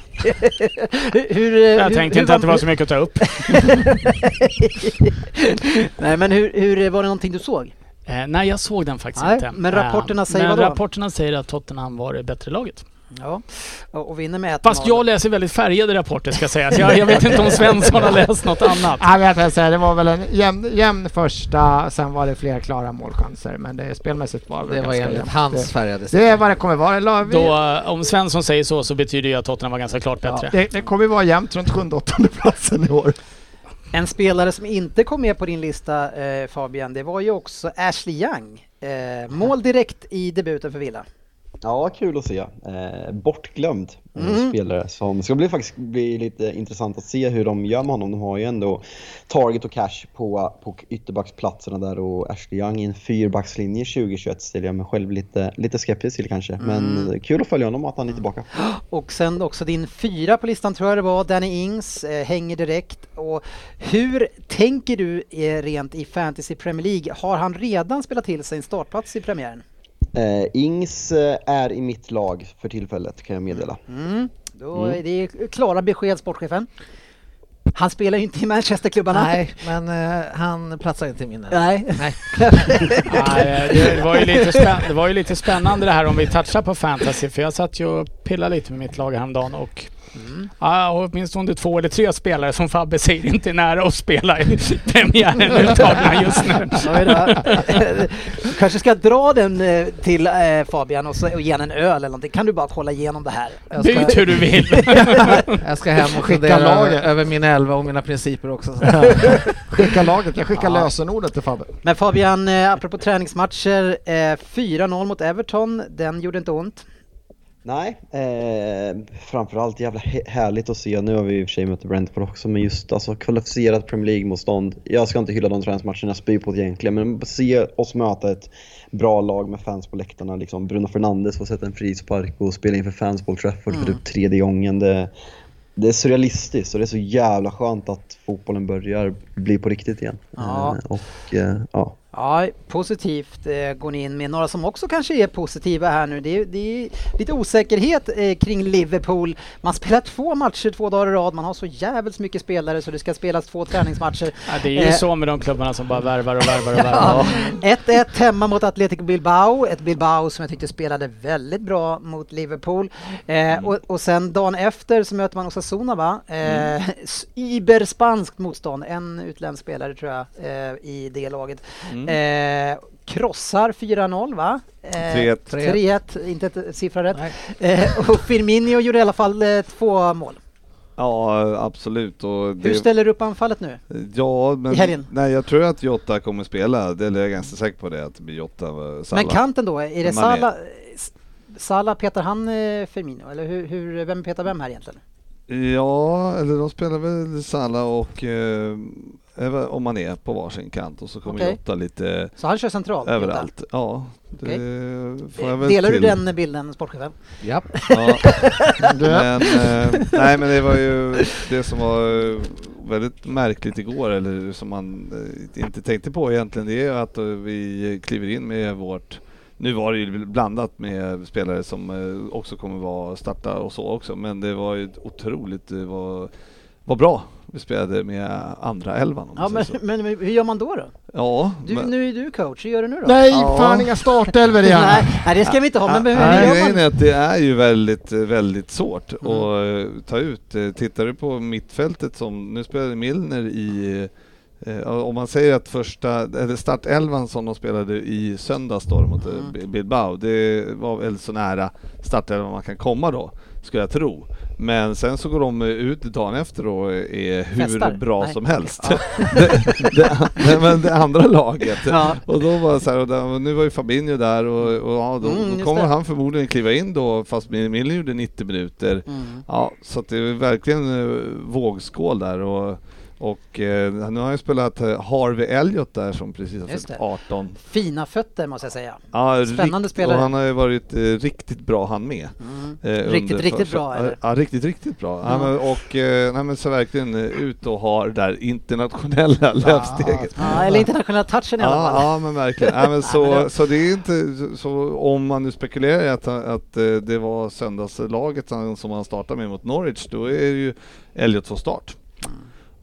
Hur, hur, eh, Jag hur, tänkte hur inte att det var så mycket att ta upp. Nej, men hur, hur var det någonting du såg? Eh, nej, jag såg den faktiskt Nej, inte. men rapporterna Eh, säger men vadå? rapporterna säger att Tottenham var det bättre laget. Ja, och, vinner med 1-0. Fast jag läser väldigt färgade rapporter ska sägas. Jag, jag vet inte om Svensson har läst något annat. Jag vet inte, säga, det var väl en jämn, jämn första, sen var det fler klara målchanser. Men det spelmässigt var Det var ganska enligt jämnt. hans Det, färgade det är vad det kommer vara. Vi- Då, eh, om Svensson säger så så betyder det att Tottenham var ganska klart bättre. det, det kommer vara jämnt runt sjunde åttonde platsen i år. En spelare som inte kom med på din lista eh, Fabian, det var ju också Ashley Young. Eh, mål direkt i debuten för Villa. Ja, kul att se. Eh, bortglömd eh, Mm. spelare som ska bli, faktiskt bli lite intressant att se hur de gör med honom. De har ju ändå Target och Cash på, på ytterbacksplatserna där och Ashley Young i en fyrbackslinje 2021 ställer jag mig själv lite, lite skeptisk till kanske. Men Mm. kul att följa honom och att han är tillbaka. Och sen också din fyra på listan tror jag det var, Danny Ings, eh, hänger direkt. Och hur tänker du eh, rent i Fantasy Premier League? Har han redan spelat till sig en startplats i premiären? Eh, Ings eh, är i mitt lag för tillfället kan jag meddela. Mm. Då Mm. är det klara besked, sportchefen. Han spelar ju inte i Manchesterklubbarna. Nej, men eh, han platsar inte i min. Nej. Nej. Nej, det, var ju lite det var ju lite spännande det här om vi touchar på fantasy för jag satt ju och pillade lite med mitt lag häromdagen och Mm. ja, åtminstone två eller tre spelare som Fabbe säger inte är nära att spela i premiären uttagna just nu. Kanske ska dra den eh, till eh, Fabian och, så, och ge en öl eller någonting. Kan du bara kolla igenom det här? Byt hur du vill. jag ska hem och Skicka fundera över min elva och mina principer också. Skicka laget, jag skickar Ja. lösenordet till Fabbe. Men Fabian, eh, apropå träningsmatcher, eh, 4-0 mot Everton, den gjorde inte ont. Nej, eh, framförallt jävla härligt att se. Nu har vi i och för sig mött Brentford också, men just alltså kvalificerat Premier League-motstånd. Jag ska inte hylla de träningsmatcherna jag spyr på det egentligen, men se oss möta ett bra lag med fans på läktarna. Liksom Bruno Fernandes får sätta en frispark och spela inför fans på Old Trafford för Mm. typ tredje gången. Det, det är surrealistiskt och det är så jävla skönt att fotbollen börjar bli på riktigt igen. Ja. Eh, och eh, ja. Ja, positivt eh, går ni in med. Några som också kanske är positiva här nu, det är, det är lite osäkerhet eh, kring Liverpool. Man spelar två matcher två dagar i rad, man har så jävligt mycket spelare så det ska spelas två träningsmatcher. Ja, det är ju Eh. så med de klubbarna som bara värvar och värvar och värvar. Ja. 1-1 hemma mot Atletico Bilbao, ett Bilbao som jag tyckte spelade väldigt bra mot Liverpool. Eh, och, och sen dagen efter så möter man Osasuna va? Eh, s- Iberspanskt motstånd, en utländsk spelare tror jag eh, i det laget. Eh, krossar 4-0 va? Eh, 3-1. 3-1, inte ett siffra rätt. Eh, och Firmino gjorde i alla fall eh, två mål. Ja, absolut. Och det, Hur ställer du upp anfallet nu? Ja, men i helgen? nej, jag tror att Jota kommer spela. Det är jag ganska säker på det, att det blir Jota och Salah. Men kanten då, är det. Sala? Sala petar han eh, Firmino eller hur, hur, vem petar vem här egentligen? Ja, eller de spelar väl Salah och eh, om man är på varsin kant och så kommer Okej. Jota lite Så han kör centralt? Jota? överallt. Ja, det får jag väl Delar du till. den bilden, sportchefen? Ja. Ja. Du, Men, eh, nej men det var ju det som var eh, väldigt märkligt igår, eller som man eh, inte tänkte på egentligen, det är att eh, vi kliver in med vårt nu var det ju blandat med spelare som också kommer vara starta och så också, men det var ju otroligt, var, var bra vi spelade med andra elvan. om Ja, men, så. men hur gör man då? då? ja Du, men, Nu är du coach, hur gör du nu då? nej, Ja. fan inga startelvor igen! nej, nej, det ska vi inte ha, men hur Nej, gör man? är att det är ju väldigt, väldigt svårt Mm. att eh, ta ut. Eh, Tittar du på mittfältet som, nu spelade Milner i eh, om man säger att första, eller startelvan som de spelade i söndags då mot Mm. Bi- Bilbao, det var väl så nära startelvan man kan komma då, skulle jag tro. Men sen så går de ut dagen efter och är hur Festar? bra Nej, som helst. det, det, men det andra laget. Ja. Och då var så här, och där, nu var ju Fabinho där och, och ja, då, Mm, då kommer han förmodligen kliva in då fast Milner gjorde 90 minuter. Mm. Ja, så det är verkligen eh, vågskål där och, och eh, nu har jag spelat eh, Harvey Elliot där som precis har fyllt det. 18. Fina fötter måste jag säga. Ja, Spännande rikt- spelare. Och han har ju varit eh, riktigt bra han med. Mm. Eh, Riktigt, riktigt för- bra, eller? Ja, riktigt, riktigt bra. Ja. Ja. men, och eh, nej, men så verkligen eh, ut och ha det där internationella löpsteget. Ja, eller internationella touchen i alla fall. ja men verkligen. Nej, men så, så det är inte så- om man nu spekulerar i att, att eh, det var söndagslaget som som han startade med mot Norwich, då är det ju Elliot från start.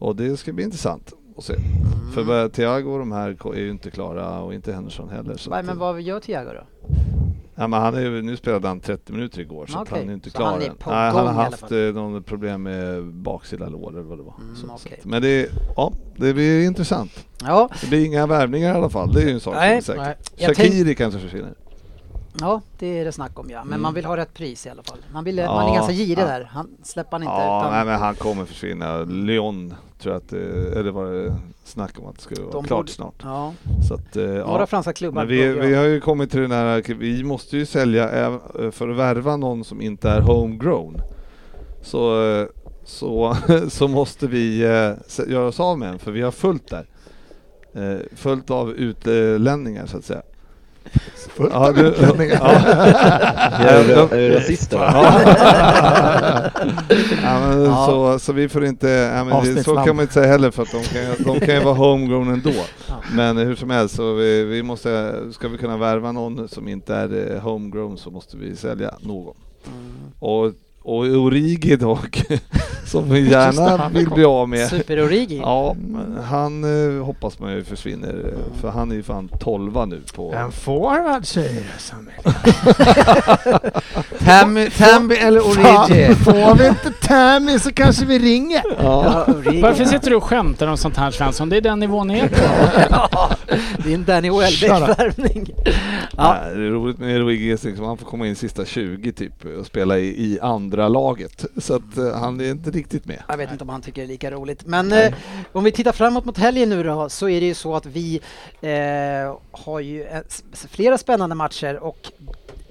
Och det ska bli intressant att se. För bara Thiago och de här är ju inte klara och inte Henderson heller. Så Nej, men vad gör Thiago då? ja, men han är, nu spelade han 30 minuter igår så Okej, han är inte så klar han är än. Nej, han har haft eh, någon problem med baksida lår eller vad det var. Mm, så, så okej. att, men det, ja, det blir intressant. Ja, Det blir inga värvningar i alla fall, det är ju en sak Nej, som är säker. Tänk- Shakiri kanske försvinner. Ja, det är det snack om ja. Men Mm. man vill ha rätt pris i alla fall. Man, vill, man Ja, är ganska girig ja. där. Han släpper han inte. Ja, utan nej, men han kommer försvinna. Lyon tror jag att det, eller var det snack om att det skulle vara de klart borde- snart. Ja, Så att, eh, några ja. franska klubbar. Men vi, vi har ju kommit till den här, vi måste ju sälja för att värva någon som inte är homegrown. Så, eh, så, så måste vi eh, göra oss av med en, för vi har fullt där. Fullt av utlänningar så att säga. Fullt Ja, av du- utlänningar. Ja. Är du, rasist ja. Så, så vi får inte, ja, men det, så kan man inte säga heller för att de kan, de kan ju vara homegrown ändå. Ja. Men hur som helst, så vi, vi måste, ska vi kunna värva någon som inte är eh, homegrown så måste vi sälja någon. Mm. Och, och Origi dock, som vi gärna vill bli av med. Super-Origi. Ja, han eh, hoppas man ju försvinner, eh, för han är ju fan 12 nu på... En forward säger du Samuel. Tammy, Tammy eller Origi? får vi inte Tammy så kanske vi ringer. Ja, Origi. Varför sitter du och skämtar om sånt här Svensson? Det är den nivån ni är på. Ja, din Danny Welbeck-värvning. Ja. Det är roligt med Origi, liksom, han får komma in sista 20 typ och spela i, i andra laget. Så att eh, han är inte riktigt med. Jag vet inte om han tycker det är lika roligt. Men eh, om vi tittar framåt mot helgen nu då så är det ju så att vi eh, har ju eh, flera spännande matcher och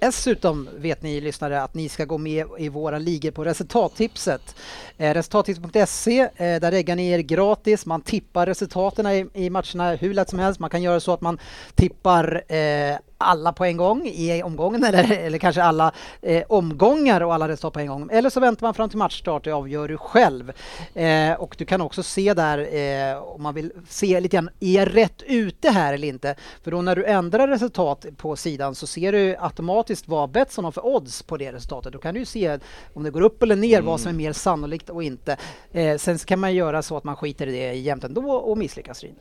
Dessutom vet ni lyssnare att ni ska gå med i våra ligor på resultattipset. Eh, resultattips.se, eh, där reggar ni er gratis. Man tippar resultaten i, i matcherna hur lätt som helst. Man kan göra så att man tippar eh, alla på en gång i omgången eller, eller kanske alla eh, omgångar och alla resultat på en gång. Eller så väntar man fram till matchstart, det avgör du själv. Eh, och du kan också se där eh, om man vill se lite grann, är jag rätt ute här eller inte? För då när du ändrar resultat på sidan så ser du automatiskt vad Betsson har för odds på det resultatet. Då kan du se om det går upp eller ner, vad som är mer sannolikt och inte. Eh, sen kan man göra så att man skiter i det jämt ändå och misslyckas. Rin.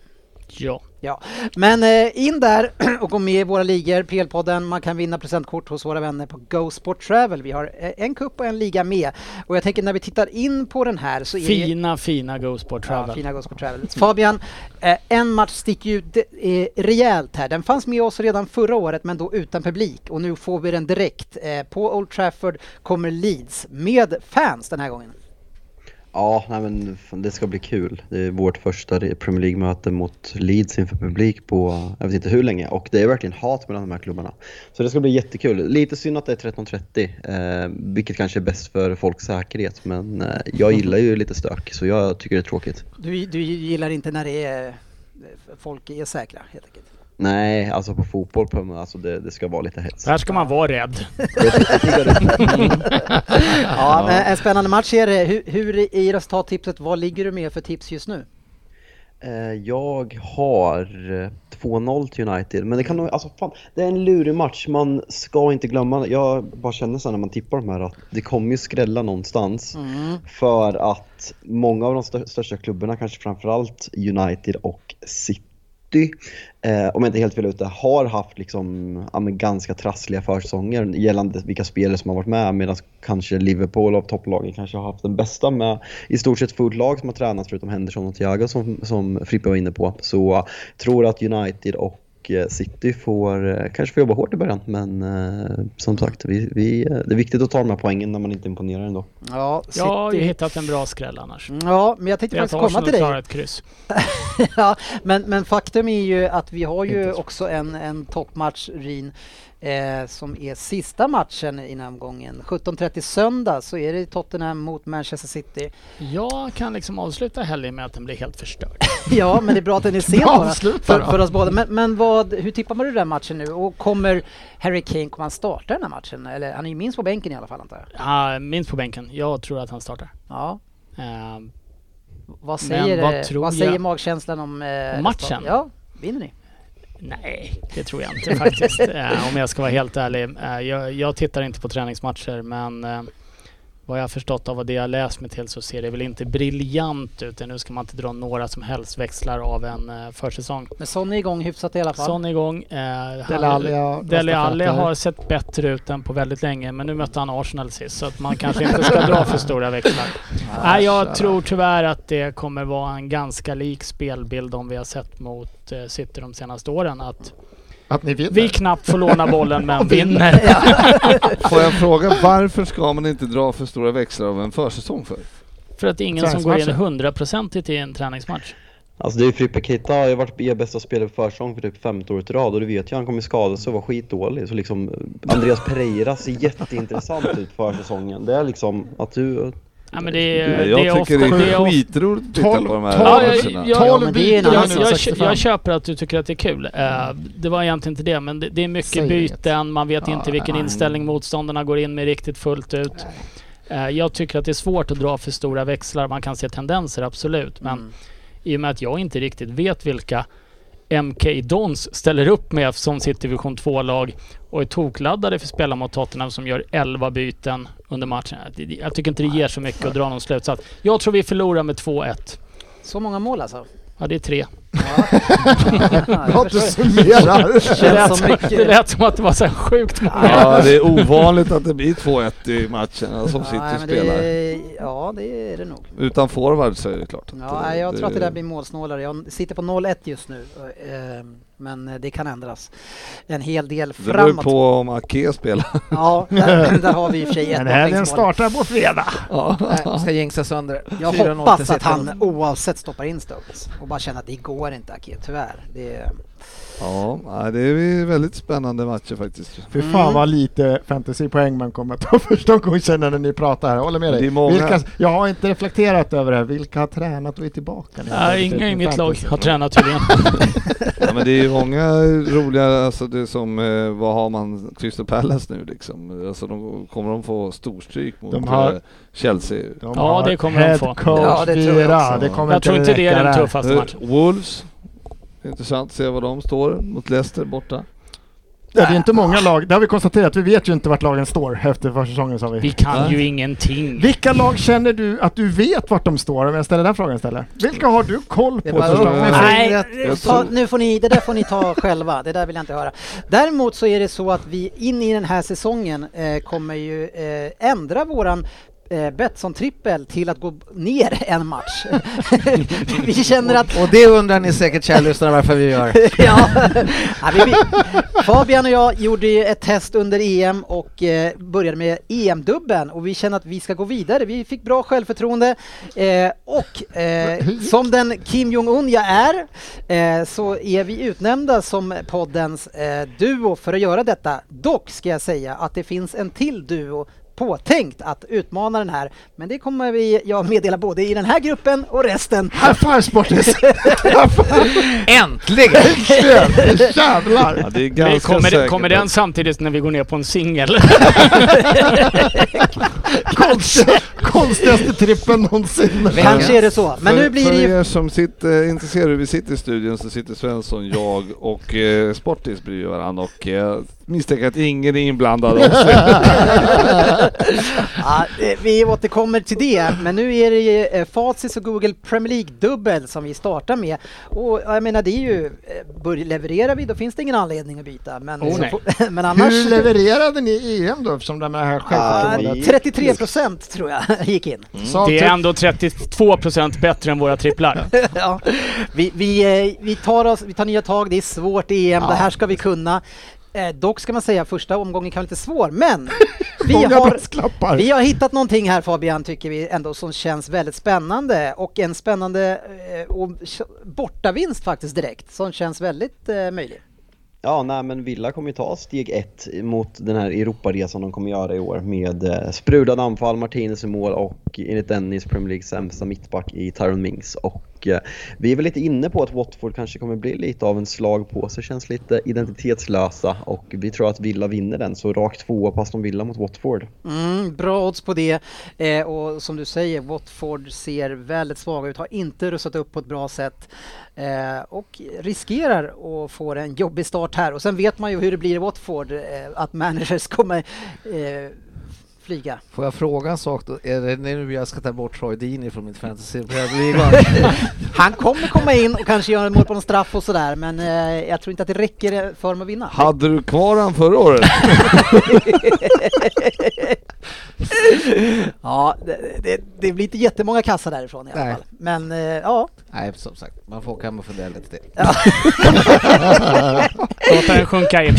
Ja. Ja, men eh, in där och gå med i våra ligor, PL-podden. Man kan vinna presentkort hos våra vänner på Go Sport Travel. Vi har eh, en kupp och en liga med. Och jag tänker när vi tittar in på den här så är. Fina, fina Go Sport Ja, Travel. fina Go Sport Travel. Fabian, eh, en match sticker ut eh, rejält här. Den fanns med oss redan förra året men då utan publik och nu får vi den direkt. På Old Trafford kommer Leeds med fans den här gången. Ja, nej men det ska bli kul. Det är vårt första Premier League-möte mot Leeds inför publik på jag vet inte hur länge och det är verkligen hat mellan de här klubbarna. Så det ska bli jättekul. Lite synd att det är 13.30, eh, vilket kanske är bäst för folks säkerhet men eh, jag gillar ju lite stök så jag tycker det är tråkigt. Du, du gillar inte när det är eh, folk är säkra helt enkelt? Nej, alltså på fotboll på, alltså det, det ska vara lite hets. Här ska man vara rädd. ja, men en spännande match är det. Hur, hur i resultattipset, vad ligger du med för tips just nu? Eh, jag har 2-0 till United, men det kan nog, alltså fan, det är en lurig match, man ska inte glömma, jag bara känner så när man tippar de här att det kommer ju skrälla någonstans. Mm. För att många av de största klubbarna, kanske framförallt United och City eh, om jag inte helt fel ute, har haft liksom, ja, ganska trassliga försäsonger gällande vilka spelare som har varit med medan kanske Liverpool av topplagen kanske har haft den bästa med i stort sett fullt lag som har tränat förutom Henderson och Thiago som, som Frippe var inne på. Så jag tror att United och Eh, City får eh, kanske får jobba hårt i början men eh, som sagt, vi, vi, det är viktigt att ta de här poängen när man inte imponerar ändå. Ja, City... Jag har ju hittat en bra skräll annars. Ja, men jag tänkte jag faktiskt komma till dig. ett kryss. ja, men, men faktum är ju att vi har ju också en, en toppmatch, Rin eh, som är sista matchen i omgången. 17.30 söndag så är det Tottenham mot Manchester City. Jag kan liksom avsluta helgen med att den blir helt förstörd. ja, men det är bra att den är sen bara för, för oss båda. Men, men vad, hur tippar man du den matchen nu? Och kommer Harry Kane, kommer han starta den här matchen? Eller han är ju minst på bänken i alla fall antar jag? Ja, minst på bänken. Jag tror att han startar. Ja. Uh, vad säger, vad, vad säger magkänslan om eh, matchen? Ja, vinner ni? Nej, det tror jag inte faktiskt. eh, om jag ska vara helt ärlig. Eh, jag, jag, tittar inte på träningsmatcher men eh, vad jag har förstått av det jag läst mig till så ser det väl inte briljant ut. Nu ska man inte dra några som helst växlar av en uh, försäsong. Men Son är igång hyfsat i alla fall. Son är igång. Uh, Dele Alli har sett bättre ut än på väldigt länge men nu mötte han Arsenal sist så att man kanske inte ska dra för stora växlar. Nej, jag tror tyvärr att det kommer vara en ganska lik spelbild om vi har sett mot uh, City de senaste åren. Att att ni vinner? Vi knappt får låna bollen men vinner. får jag fråga varför ska man inte dra för stora växlar av en försäsong för? För att ingen som går in hundraprocentigt i en träningsmatch. Alltså det är Frippe Keita har ju varit er bästa spelare på försäsong för typ 15 år i rad och du vet ju han kommer skada sig och vara skitdålig. Så liksom Andreas Pereira ser jätteintressant ut på försäsungen. Det är liksom att du Ja, men det är, jag det är tycker ofta, det är skitroligt att titta på de här ja, matcherna. Jag, jag, jag, jag, jag, köper att du tycker att det är kul. Uh, det var egentligen inte det, men det, det är mycket Säg byten, man vet ja, inte vilken nej. inställning motståndarna går in med riktigt fullt ut. Uh, jag tycker att det är svårt att dra för stora växlar. Man kan se tendenser, absolut. Men mm. i och med att jag inte riktigt vet vilka MK Dons ställer upp med som sitt division 2-lag och är tokladdade för att spela mot Tottenham som gör 11 byten under matchen. Jag tycker inte det ger så mycket att dra någon slutsats. Jag tror vi förlorar med 2-1. Så många mål alltså? Ja, det är tre. Bra att du summerar. Det lät, det lät som att det var så sjukt många. Ja, det är ovanligt att det blir 2-1 i matchen som City ja, spelar. Det, ja, det är det nog. Utan forward så är det klart. Ja, jag tror att det där blir målsnålare. Jag sitter på 0-1 just nu. Eh, men det kan ändras en hel del framåt. Det beror på om Ake spelar. Ja, där, där har vi i och för sig ett Men den startar på fredag. Ja. Nej, ska jinxa sönder. Jag hoppas att han oavsett stoppar in Stones och bara känner att det går går inte Ake, tyvärr. Det Ja, det är väldigt spännande matcher faktiskt. Fy fan mm. vad lite fantasypoäng man kommer att ta första omgången när ni pratar här. Jag håller med dig. Många... Vilka, jag har inte reflekterat över det. Vilka har tränat och är tillbaka? Nej, inga i mitt lag har tränat tydligen. ja, men det är ju många roliga, alltså det som, eh, vad har man, Crystal Palace nu liksom? Alltså de, kommer de få storstryk mot de har, eh, Chelsea? De ja, det kommer de få. Ja, det tror jag också. Det kommer jag tror inte det är den tuffaste matchen. Wolves Intressant att se var de står mot Leicester borta. Ja, det är inte många lag, det har vi konstaterat, vi vet ju inte vart lagen står efter försäsongen sa vi. Vi kan ja. ju ingenting. Vilka lag känner du att du vet vart de står om jag ställer den frågan istället? Vilka har du koll på? Nej, ta, nu får ni, det där får ni ta själva, det där vill jag inte höra. Däremot så är det så att vi in i den här säsongen eh, kommer ju eh, ändra våran eh, Betsson-trippel till att gå ner en match. vi känner att Och det undrar ni säkert kära lyssnare varför vi gör. ja. Ja, vi, vi, Fabian och jag gjorde ett test under EM och eh, började med EM-dubben och vi känner att vi ska gå vidare. Vi fick bra självförtroende eh, och eh, som den Kim Jong-Un jag är eh, så är vi utnämnda som poddens eh, duo för att göra detta. Dock ska jag säga att det finns en till duo påtänkt att utmana den här. Men det kommer vi jag meddela både i den här gruppen och resten. High five Sportis! Äntligen! Jävlar! Ja, det är ganska kommer, säkert. kommer den samtidigt när vi går ner på en singel? Konstiga, konstigaste trippen någonsin. Kanske är det så. Men för, nu blir för det ju er som sitter eh, intresserade, vi sitter i studion så sitter Svensson, jag och eh, Sportis bredvid varandra och eh, misstänker att ingen är inblandad. Ja, vi återkommer till det, men nu är det eh, Facis och Google Premier League-dubbel som vi startar med. Och ja, jag menar, det är ju, eh, levererar vi då finns det ingen anledning att byta. Men, Oh, så men annars... Hur levererade ni i EM då eftersom det här Ja, självförtroendet? 33 procent tror jag gick in. Sa Det är ändå 32% bättre än våra tripplar. ja. vi, vi, eh, vi, tar oss, vi tar nya tag, det är svårt i EM, det här ska vi kunna. Eh, dock ska man säga första omgången kan vara lite svår, men vi har, vi har hittat någonting här Fabian, tycker vi ändå, som känns väldigt spännande och en spännande eh, och bortavinst faktiskt direkt, som känns väldigt eh, möjlig. Ja, nej men Villa kommer ju ta steg ett mot den här Europaresan de kommer göra i år med eh, sprudlande anfall, Martinez i mål och enligt Dennis Premier Leagues sämsta mittback i Tyrone Mings. Och eh, vi är väl lite inne på att Watford kanske kommer bli lite av en slag på sig, känns lite identitetslösa och vi tror att Villa vinner den, så rakt tvåa på Aston Villa mot Watford. Mm, bra odds på det. Eh, och som du säger, Watford ser väldigt svaga ut, har inte rustat upp på ett bra sätt eh, och riskerar att få en jobbig start här. Och sen vet man ju hur det blir i Watford, eh, att managers kommer eh, flyga. Får jag fråga en sak då? Är det nu jag ska ta bort Troy Deeney från mitt fantasy? Han kommer komma in och kanske göra mål på en straff och sådär, men eh, jag tror inte att det räcker för dem att vinna. Hade du kvar han förra året? Ja, det, det, det blir inte jättemånga kassar därifrån i alla Nej. fall. Men eh, ja, Nej, som sagt, man får hem och fundera lite till. Låta den sjunka in.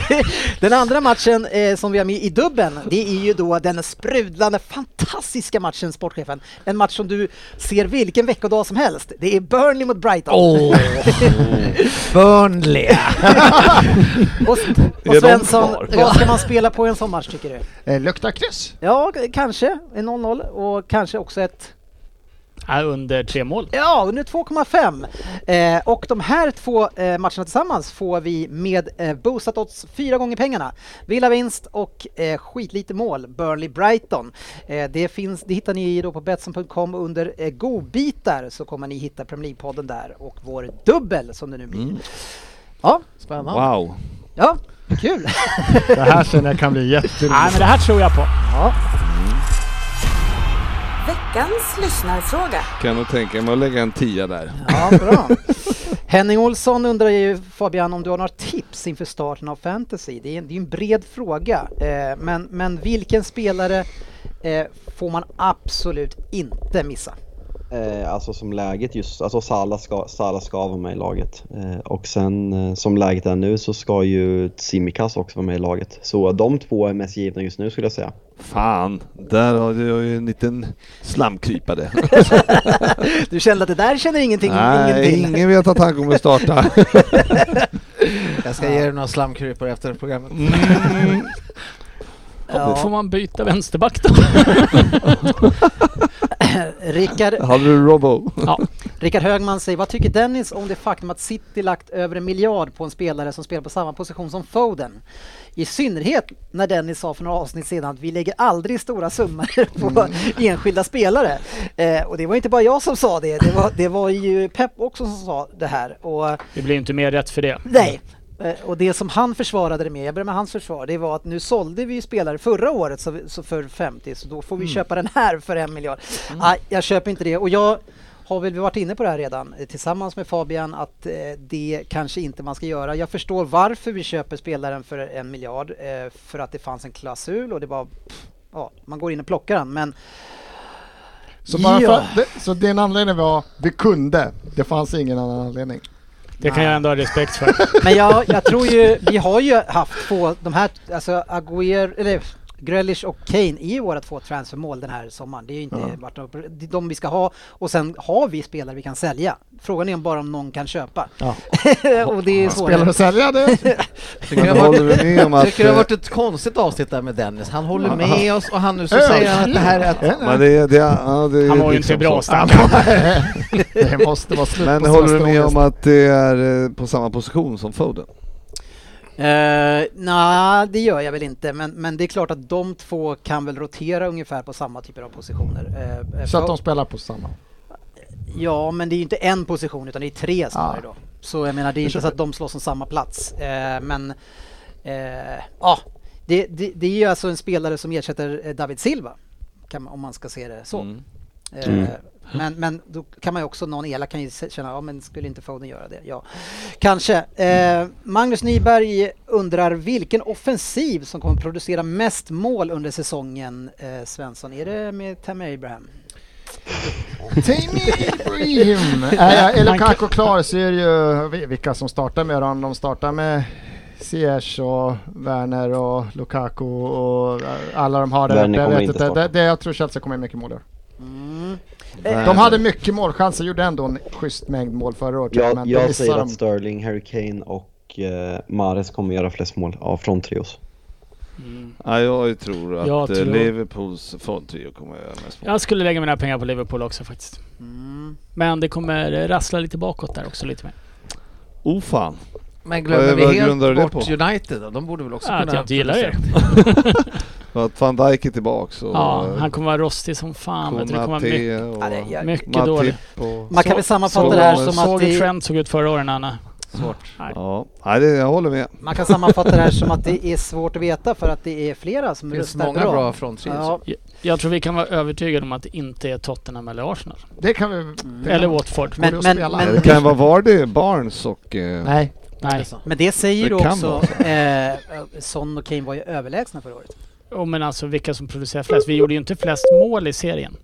Den andra matchen eh, som vi har med i dubben, det är ju då den sprudlande, fantastiska matchen, sportchefen. En match som du ser vilken veckodag som helst. Det är Burnley mot Brighton. Åh! Burnley! Och, och Svensson, vad ska man spela på en sån match tycker du? Eh, luktar kryss. Ja, kanske en 0-0 och kanske också ett under tre mål. Ja, under 2,5. Eh, och de här två eh, matcherna tillsammans får vi med eh, boostat odds fyra gånger pengarna. Villa vinst och eh, skitlite mål, Burnley-Brighton. Eh, det, finns, det hittar ni då på Betsson.com under eh, godbitar så kommer ni hitta Premier League-podden där och vår dubbel som det nu blir. Ja, Spännande. Wow. ja, kul! Det här känner jag kan bli jätteroligt. Nej, men det här tror jag på. ja. Veckans lyssnarfråga. Kan nog tänka mig att lägga en tia där. Ja, bra. Henning Olsson undrar ju Fabian om du har några tips inför starten av fantasy. Det är en, det är en bred fråga, eh, men, men vilken spelare eh, får man absolut inte missa? Eh, alltså som läget just, alltså Salah ska, Salah ska vara med i laget. Eh, och sen eh, som läget är nu så ska ju Tsimikas också vara med i laget. Så de två är mest givna just nu skulle jag säga. Fan, där har du ju en liten slamkrypare. Du kände att det där känner ingenting, Nej, ingen ingen vet att han kommer starta. Jag ska ge dig några slamkrypare efter programmet. Mm. Ja. Får man byta vänsterback då? Rickard, Hade du Robbo? Ja. Rickard Högman säger, vad tycker Dennis om det faktum att City lagt över en miljard på en spelare som spelar på samma position som Foden? I synnerhet när Dennis sa för några avsnitt sedan att vi lägger aldrig stora summor på enskilda spelare. Eh, och det var inte bara jag som sa det, det var, det var ju Pep också som sa det här. Och Det blir inte mer rätt för det. Nej. Eh, Och det som han försvarade det med, jag börjar med hans försvar, det var att nu sålde vi ju spelare förra året så, så för 50 så då får vi köpa den här för en miljard. Nej, jag köper inte det och jag har väl varit inne på det här redan eh, tillsammans med Fabian att eh, det kanske inte man ska göra. Jag förstår varför vi köper spelaren för en miljard eh, för att det fanns en klausul och det var ja, man går in och plockar han. Men Så, bara Ja. för, det, så din anledning var, vi kunde, det fanns ingen annan anledning. Det kan jag ändå ha respekt för. Men jag, jag tror ju, vi har ju haft två, de här, alltså Aguero, eller Grealish och Kane är ju våra två transfermål den här sommaren. Det är ju inte det är de vi ska ha och sen har vi spelare vi kan sälja. Frågan är bara om någon kan köpa. Ja. och det är Spelare svårare. och sälja det. Tycker har håller varit- du med om att... tycker det har eh, varit ett konstigt avsnitt där med Dennis. Han håller med oss och han nu så säger han att det här är att... Men det, det, ja, det Han var ju liksom inte bra stark. det måste vara slut Men på håller du med om att det är eh, på samma position som Foden? Uh, Nej, det gör jag väl inte. Men, men det är klart att de två kan väl rotera ungefär på samma typer av positioner. Eh, Så att de spelar på samma. Ja, men det är ju inte en position utan det är tre snarare Ja. då. Så jag menar, det är inte så att de slåss om samma plats. Eh, men ja, det, det, det är ju alltså en spelare som ersätter David Silva. Kan man, om man ska se det så. Mm. Mm. Men, men då kan man ju också, någon elak kan ju känna, ja men skulle inte Foden göra det? Ja, kanske. Eh, Magnus Nyberg undrar vilken offensiv som kommer producera mest mål under säsongen, eh, Svensson? Är det med Tammy Abraham? Tammy Ibrahim! Är är Lukaku klar så är det ju vi- vilka som startar med dem. De startar med Ziyech och Werner och Lukaku och eh, alla de har det. Jag, vet inte. Det, det, jag tror Chelsea kommer mycket mål. Mm. De hade mycket målchanser, gjorde ändå en schysst mängd mål förra året. Jag, men de jag säger dem. att Sterling, Harry Kane och eh, Mahrez kommer göra flest mål av från trios. Mm. Ja, jag tror att Jag eh, tror- Liverpools fronttrio kommer att göra mest mål. Jag skulle lägga mina pengar på Liverpool också faktiskt. Mm. Men det kommer eh, rassla lite bakåt där också lite mer. Oh fan. Men glömmer Vad- vi helt bort? United då? De borde väl också Ja, att kunna... jag inte gillar er. Att van Dijk är tillbaks och Ja, han kommer vara rostig som fan. du. Det kommer vara mycket, Konate och det- mycket dåligt. Man kan väl sammanfatta så- det här som Såg att hur det, Trent såg ut förra året Anna? Svårt. Nej. Ja, nej, det, jag håller med. man kan sammanfatta det här som att det är svårt att veta för att det är flera som Det finns röstar många bra. bra fronttrios. Ja, Jag tror vi kan vara övertygade om att det inte är Tottenham eller Arsenal. Det kan vi... Mm. det Eller kan- Watford. Men- men, men, det kan vara Vardy, Barnes och... Eh, Nej, Nej. men det säger Det också, eh, Son och Kane var ju överlägsna förra året. Oh, men alltså vilka som producerar flest. Vi gjorde ju inte flest mål i serien.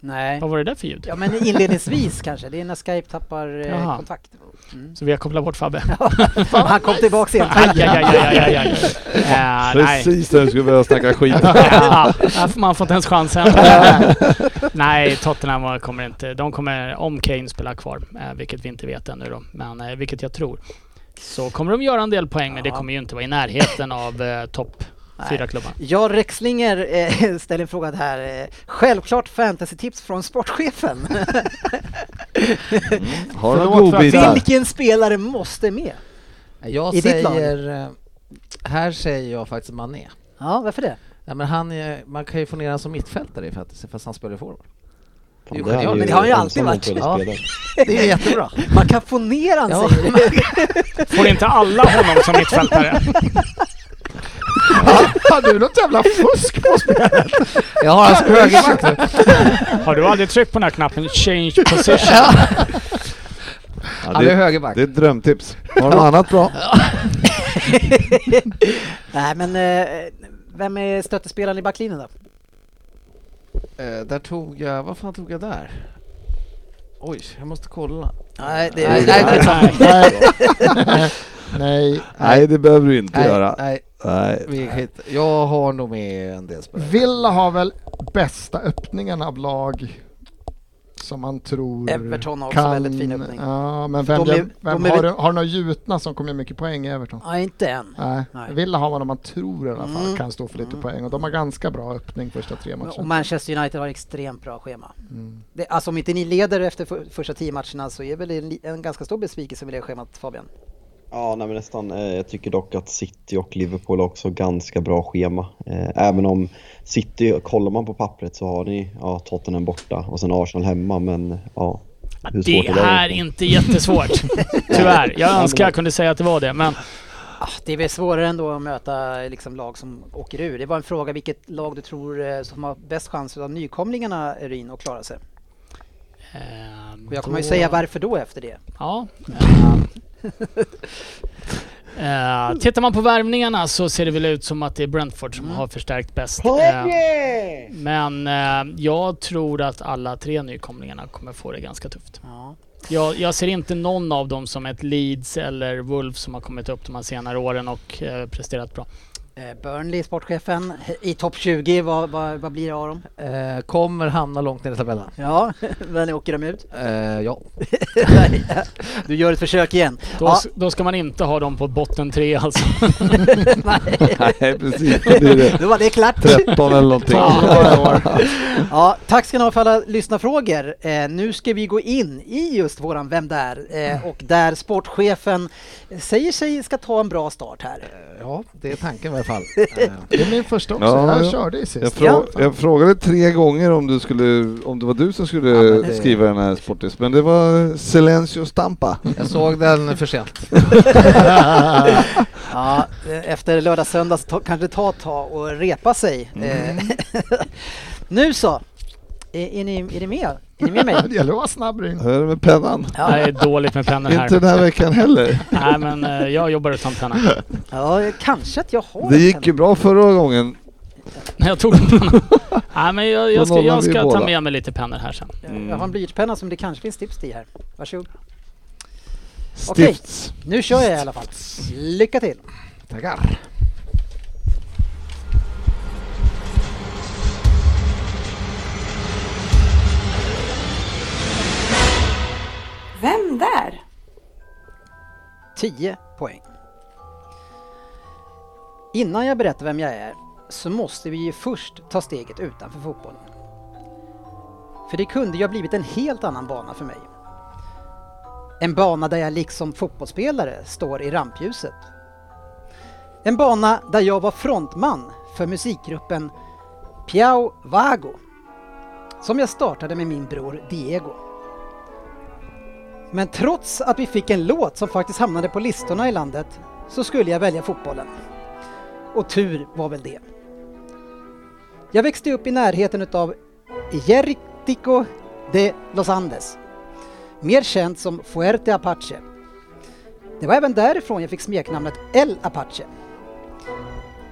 Nej. Vad var det där för ljud? Ja men inledningsvis kanske, det är när Skype tappar eh, kontakt. Mm. Så vi har kopplat bort Fabbe. Han kom tillbaks igen. Aj. Eh. Precis när du skulle börja snacka skit. Ja, man får inte ens chansen. Nej, Tottenham kommer inte... De kommer, om Kane spelar kvar, eh, vilket vi inte vet ännu då, men eh, vilket jag tror, så kommer de göra en del poäng, men det Ja. kommer ju inte vara i närheten av eh, topp. Fyra klubbar. Ja, Rexlinger eh, ställer en fråga här. Eh, självklart fantasy-tips från sportchefen. Har du godbitar? Vilken spelare måste med? Jag I ditt lag? säger... eh, Här säger jag faktiskt Mané. Ja, varför det? Nej, men han är, man kan ju få ner honom som mittfältare i fantasy fast han spelar i forward. Det ja, ju men det har han ju alltid varit. Ja. Det är jättebra. Man kan få ner han Ja. säger du. Får inte alla honom som mittfältare? Har du något jävla fusk på spelet? Jag har hans högerback nu. Har du aldrig tryckt på den här knappen change position? Ja, Han är det, högerback. det är ett drömtips. Har du något annat bra? Nej, men eh, vem är stöttespelaren i backlinjen då? Eh, där tog jag... Vad fan tog jag där? Oj, jag måste kolla. Nej, det Nej, nej, nej, nej, Nej. Nej. Nej, det behöver du inte Nej, göra. nej, Nej. Jag har nog med en del spelare. Villa har väl bästa öppningen av lag som man tror Everton har också kan... väldigt fin öppning. Ja, men vem, De är- vem, de är har, du, har du några gjutna som kommer mycket poäng i Everton? Nej, inte än. Nej. Nej. Villa har man om man tror i alla fall Mm. kan stå för lite Mm. poäng och de har ganska bra öppning första tre Och matcherna. Manchester United har extremt bra schema. Mm. Det, alltså om inte ni leder efter för, första tio matcherna så är väl det en, en ganska stor besvikelse med det schemat Fabian? Ja, nej, men nästan. Eh, Jag tycker dock att City och Liverpool har också ganska bra schema. Eh, Även om City, kollar man på pappret så har ni ja, Tottenham borta och sen Arsenal hemma, men ja. hur Det svårt är det är egentligen? inte jättesvårt. Tyvärr. Jag önskar jag kunde säga att det var det, men Ah, det är väl svårare ändå att möta liksom, lag som åker ur. Det var en fråga vilket lag du tror eh, som har bäst chans av nykomlingarna Ryn att klara sig. ehm, Och jag kommer ju säga varför då efter det. Ja. Eh, tittar man på värvningarna så ser det väl ut som att det är Brentford som Mm. har förstärkt bäst. Eh, men eh, jag tror att alla tre nykomlingarna kommer få det ganska tufft. Ja. Jag, jag ser inte någon av dem som ett Leeds eller Wolf som har kommit upp de här senare åren och presterat bra. Eh, Burnley, sportchefen, i topp 20, vad, vad, vad blir det av dem? Eh, kommer hamna långt ner i tabellen. Ja, när åker de ut? Eh, ja. du gör ett försök igen. Då, Ja. då ska man inte ha dem på botten tre alltså. Nej, Nej precis, då blir det då var det klart. 13 eller någonting. Ja, tack ska ni ha för alla lyssnarfrågor. Eh, nu ska vi gå in i just våran Vem där? Eh, och där sportchefen säger sig ska ta en bra start här. ja, det är tanken alla fall. Det är min första också. Ja, jag ja. körde Jag, sist. frå jag frågade tre gånger om du skulle, om det var du som skulle Ja, det- skriva den här sportis, men det var Silencio Stampa. jag såg den för sent. Ja, efter lördag söndag kanske det tar ett tag och repa sig. Eh, nu så, är, är, ni, är ni med? Är ni med mig? Det gäller att vara snabb Ring. Hur är det med pennan? Jag är dåligt med pennor Inte här. den här veckan heller. Nej men eh, jag jobbar utan penna. Ja, kanske att jag har Det en gick penna. ju bra förra gången. Nej, jag tog en penna. Nej men jag, jag ska, jag vi ska ta båda. med mig lite pennor här sen. Jag har en blyertspenna som det kanske finns tips i här. Varsågod. Okej. Stifts. Nu kör jag i alla fall. Lycka till! Tackar. Vem där? 10 poäng. Innan jag berättar vem jag är så måste vi ju först ta steget utanför fotbollen. För det kunde ju ha blivit en helt annan bana för mig. En bana där jag liksom fotbollsspelare står i rampljuset. En bana där jag var frontman för musikgruppen Piao Vago som jag startade med min bror Diego. Men trots att vi fick en låt som faktiskt hamnade på listorna i landet så skulle jag välja fotbollen. Och tur var väl det. Jag växte upp i närheten utav Jertico de Los Andes. Mer känt som Fuerte Apache. Det var även därifrån jag fick smeknamnet El Apache.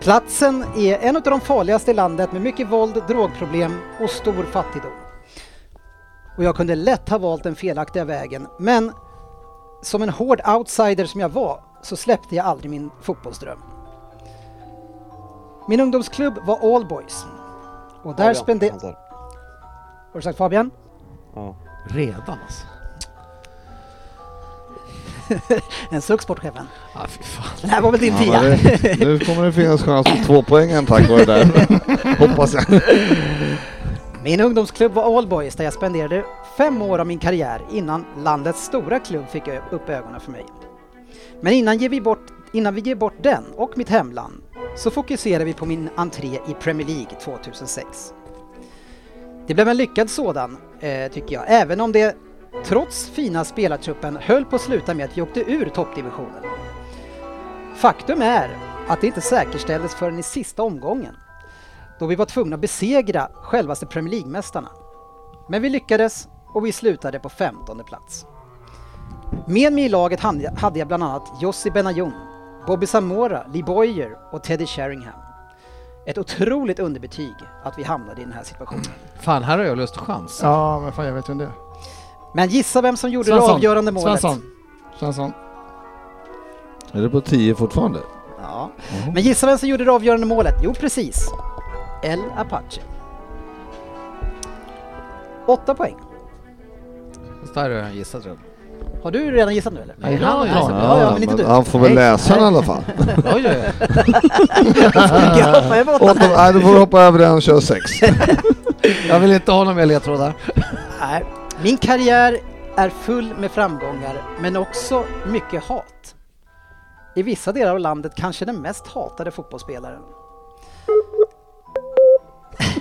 Platsen är en av de farligaste i landet med mycket våld, drogproblem och stor fattigdom. Och jag kunde lätt ha valt den felaktiga vägen, men som en hård outsider som jag var så släppte jag aldrig min fotbollsdröm. Min ungdomsklubb var All Boys. Och där spenderade... Har du sagt Fabian? Redan alltså. En suck sportchefen. Ah, fy fan. Det här var väl din Ja, tia? det, nu kommer det finnas chans på två poängen tack vare det där. Hoppas jag. Min ungdomsklubb var Allboys där jag spenderade fem år av min karriär innan landets stora klubb fick upp ögonen för mig. Men innan, ger vi bort, innan vi ger bort den och mitt hemland så fokuserar vi på min entré i Premier League 2006. Det blev en lyckad sådan, eh, tycker jag, även om det trots fina spelartruppen höll på att sluta med att vi åkte ur toppdivisionen. Faktum är att det inte säkerställdes förrän i sista omgången då vi var tvungna att besegra självaste Premier League-mästarna. Men vi lyckades och vi slutade på 15 plats. Med mig i laget hade jag bland annat Jossi Benayoun, Bobby Zamora, Lee Boyer och Teddy Sheringham. Ett otroligt underbetyg att vi hamnade i den här situationen. Fan, här har jag löst chans. Ja, men fan jag vet ju det är. Men gissa vem som gjorde det Svensson. avgörande målet? Svensson. Svensson. Är det på 10 fortfarande? Ja. Men gissa vem som gjorde det avgörande målet? Jo, precis. El Apache. Åtta poäng. Där har jag gissat redan. Har du redan gissat nu eller? Nej, han har ja. gissat. Ja, ja, men inte du. han får väl läsa den i alla fall. Oj, oj, oj. Nej, då får du hoppa över den och köra 6. Jag vill inte ha några mer ledtrådar. Nej. Min karriär är full med framgångar, men också mycket hat. I vissa delar av landet kanske den mest hatade fotbollsspelaren.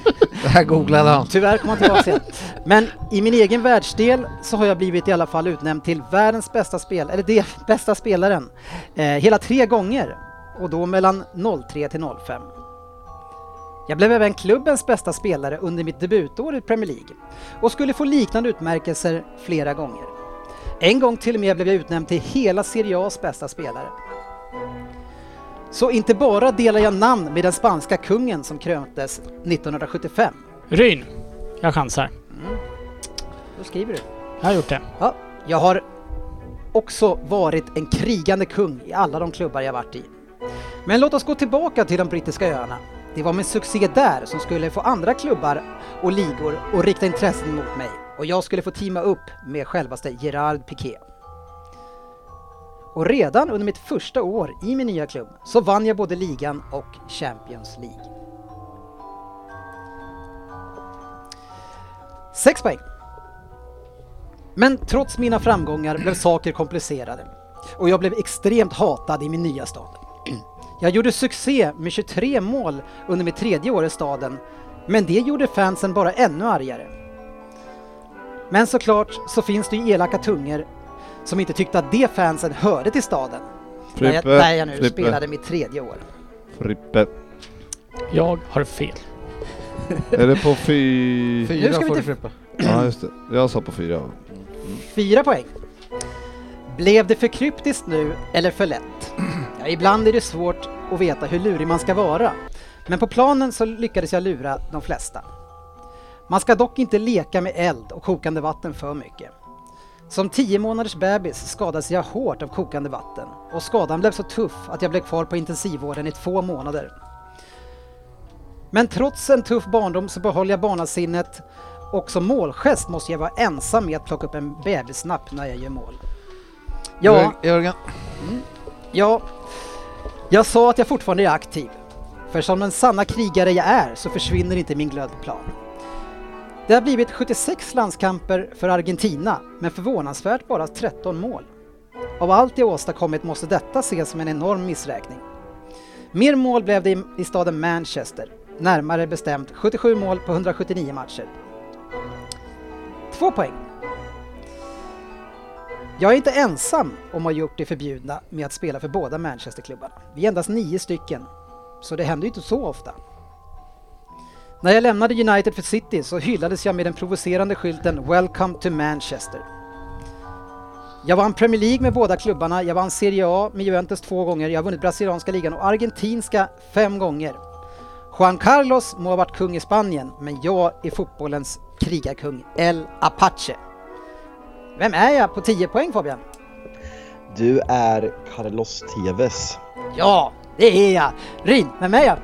Det här googlade han. Tyvärr kom han tillbaka sen. Men i min egen världsdel så har jag blivit i alla fall utnämnd till världens bästa spel, eller det bästa spelaren, eh, hela tre gånger. Och då mellan 03 till 05. Jag blev även klubbens bästa spelare under mitt debutår i Premier League och skulle få liknande utmärkelser flera gånger. En gång till och med blev jag utnämnd till hela Serie A's bästa spelare. Så inte bara delar jag namn med den spanska kungen som kröntes 1975. Ryn. Jag chansar. Då skriver du. Jag har gjort det. Ja, jag har också varit en krigande kung i alla de klubbar jag varit i. Men låt oss gå tillbaka till de brittiska öarna. Det var min succé där som skulle få andra klubbar och ligor att rikta intressen mot mig och jag skulle få teama upp med självaste Gerard Piqué. Och redan under mitt första år i min nya klubb så vann jag både ligan och Champions League. Sex poäng. Men trots mina framgångar blev saker komplicerade och jag blev extremt hatad i min nya stad. Jag gjorde succé med 23 mål under mitt tredje år i staden, men det gjorde fansen bara ännu argare. Men såklart så finns det ju elaka tungor som inte tyckte att de fansen hörde till staden. Där jag, där jag nu Frippe, spelade mitt tredje år. Frippe. Jag har fel. Är det på fy... Fyra får du inte- Frippe. Ja just det, jag sa på fyra. Fyra poäng. Blev det för kryptiskt nu eller för lätt? Ja, ibland är det svårt att veta hur lurig man ska vara. Men på planen så lyckades jag lura de flesta. Man ska dock inte leka med eld och kokande vatten för mycket. Som 10 månaders bebis skadades jag hårt av kokande vatten och skadan blev så tuff att jag blev kvar på intensivvården i två månader. Men trots en tuff barndom så behöll jag barnasinnet och som målgest måste jag vara ensam med att plocka upp en bebissnapp när jag gör mål. Ja, Jörgen. ja, jag sa att jag fortfarande är aktiv. För som den sanna krigare jag är så försvinner inte min glöd på plan. Det har blivit 76 landskamper för Argentina, men förvånansvärt bara 13 mål. Av allt jag åstadkommit måste detta ses som en enorm missräkning. Mer mål blev det i, i staden Manchester, närmare bestämt 77 mål på 179 matcher. Två poäng. Jag är inte ensam om att ha gjort det förbjudna med att spela för båda Manchesterklubbarna. Vi är endast nio stycken, så det händer ju inte så ofta. När jag lämnade United för City så hyllades jag med den provocerande skylten “Welcome to Manchester”. Jag vann Premier League med båda klubbarna, jag vann Serie A med Juventus två gånger, jag har vunnit brasilianska ligan och argentinska fem gånger. Juan Carlos må ha varit kung i Spanien, men jag är fotbollens krigarkung El Apache. Vem är jag på 10 poäng Fabian? Du är Carlos Tevez. Ja, det är jag! Ryn, vem är jag?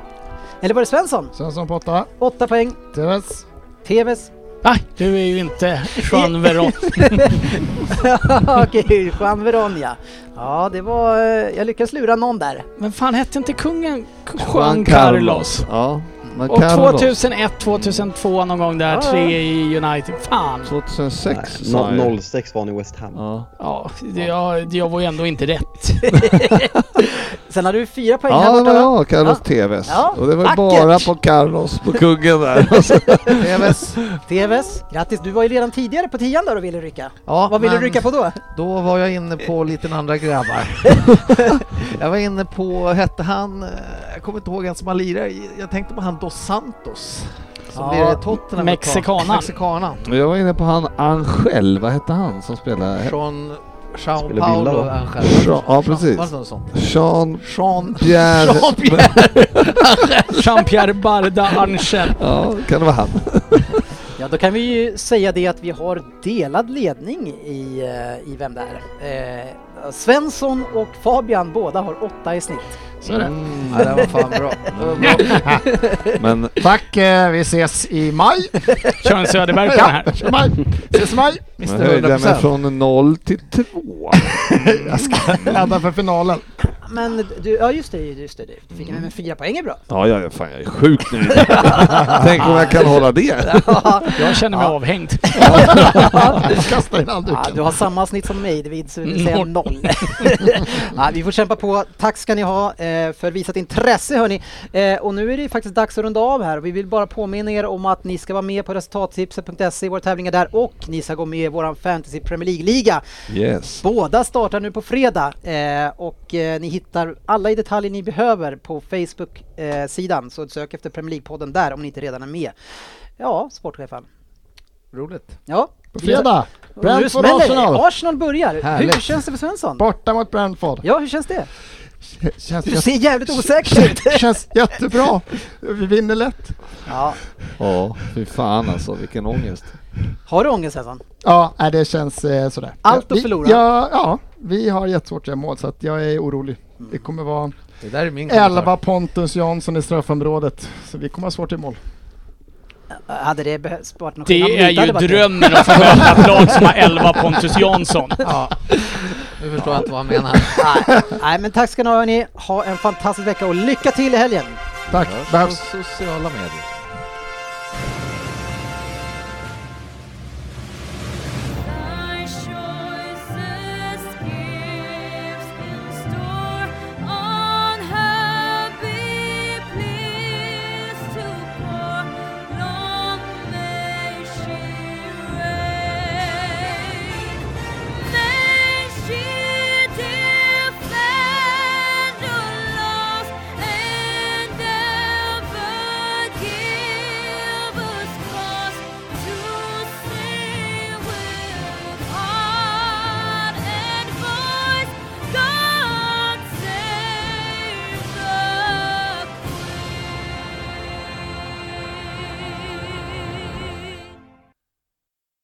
Eller var det Svensson? Svensson på åtta. 8 poäng. TVs. TVs. Va? Du är ju inte Juan Veron. Okej, Juan Veronia. Ja, det var... eh, Jag lyckades lura någon där. Men fan hette inte kungen Juan Carlos? Ja, men Och Carlos. 2001, 2002 någon gång där, Ja, ja. tre i United. Fan! 2006 sa Nej, no, 06 var han i West Ham. Ja, Ja, det, jag, jag var ju ändå inte rätt. Sen har du fyra poäng här ja det borta. var va? jag, Carlos Ja. Tevez. Ja, Och det var vackert. bara på Carlos, på kungen där. TVs. TVs. Grattis, du var ju redan tidigare på tian där och ville rycka. Ja, Vad ville du rycka på då? Då var jag inne på lite andra grabbar. jag var inne på, hette han, eh, jag kommer inte ihåg en som har lirat, jag tänkte på han Dos Santos. Som Ja, i Tottenham. Mexikanan. Mexikanan. Men jag var inne på han Angel, vad hette han som spelade? Från Jean då? Angel. Jean- ja, precis. Det något sånt? Jean Jean... Pierre. Jean-Pierre. Jean-Pierre Barda Angel. Ja, kan det vara han? Ja, då kan vi ju säga det att vi har delad ledning i, eh, i Vem det är. Eh, Svensson och Fabian båda har åtta i snitt. Så är det. Ja, det var fan bra. Det var bra. Men Tack, eh, vi ses i maj. Kör en Söderberg på den här. Ja, maj. Ses i maj. jag Mr höjde mig 100%. från noll till två. Jag ska ladda för finalen. Men du, ja just det, just det. Du fick med fyra poäng är bra. Ja, ja, ja, fan jag är sjukt nöjd. Tänk om jag kan hålla det. Jag känner mig avhängd. Kasta in Ja, handduken. du har samma snitt som mig, David, så det vill säga noll. ja, vi får kämpa på. Tack ska ni ha eh, för visat intresse hörni. Eh, och nu är det faktiskt dags att runda av här. Vi vill bara påminna er om att ni ska vara med på resultattipset.se, våra tävlingar där och ni ska gå med i våran Fantasy Premier League-liga. Yes. Båda startar nu på fredag eh, och ni hittar alla i detaljer ni behöver på Facebook-sidan. så sök efter Premier League-podden där om ni inte redan är med. Ja, sportchefen. Roligt. Ja. På fredag. Brentford. Arsenal. Arsenal börjar. Hur Härligt. känns det för Svensson? Borta mot Brentford. Ja, hur känns det? Känns, Du ser jävligt osäker ut. känns jättebra. Vi vinner lätt. Ja. Ja, fy fan alltså, vilken ångest. Har du ångest Hassan? Ja, det känns eh, sådär. Allt att förlora. Ja, ja, vi har jättesvårt att göra mål så att jag är orolig. Det kommer vara Det där är min kommentar. 11 Pontus Jansson i straffområdet. Så vi kommer ha svårt i mål. Hade det behövts varit någon? Det är ju drömmen att få möta ett lag som har 11 Pontus Jansson. Ja. Nu förstår jag inte vad han menar. Nej. Nej, men tack ska ni ha hörni. Ha en fantastisk vecka och lycka till i helgen! Tack, behövs. på sociala medier.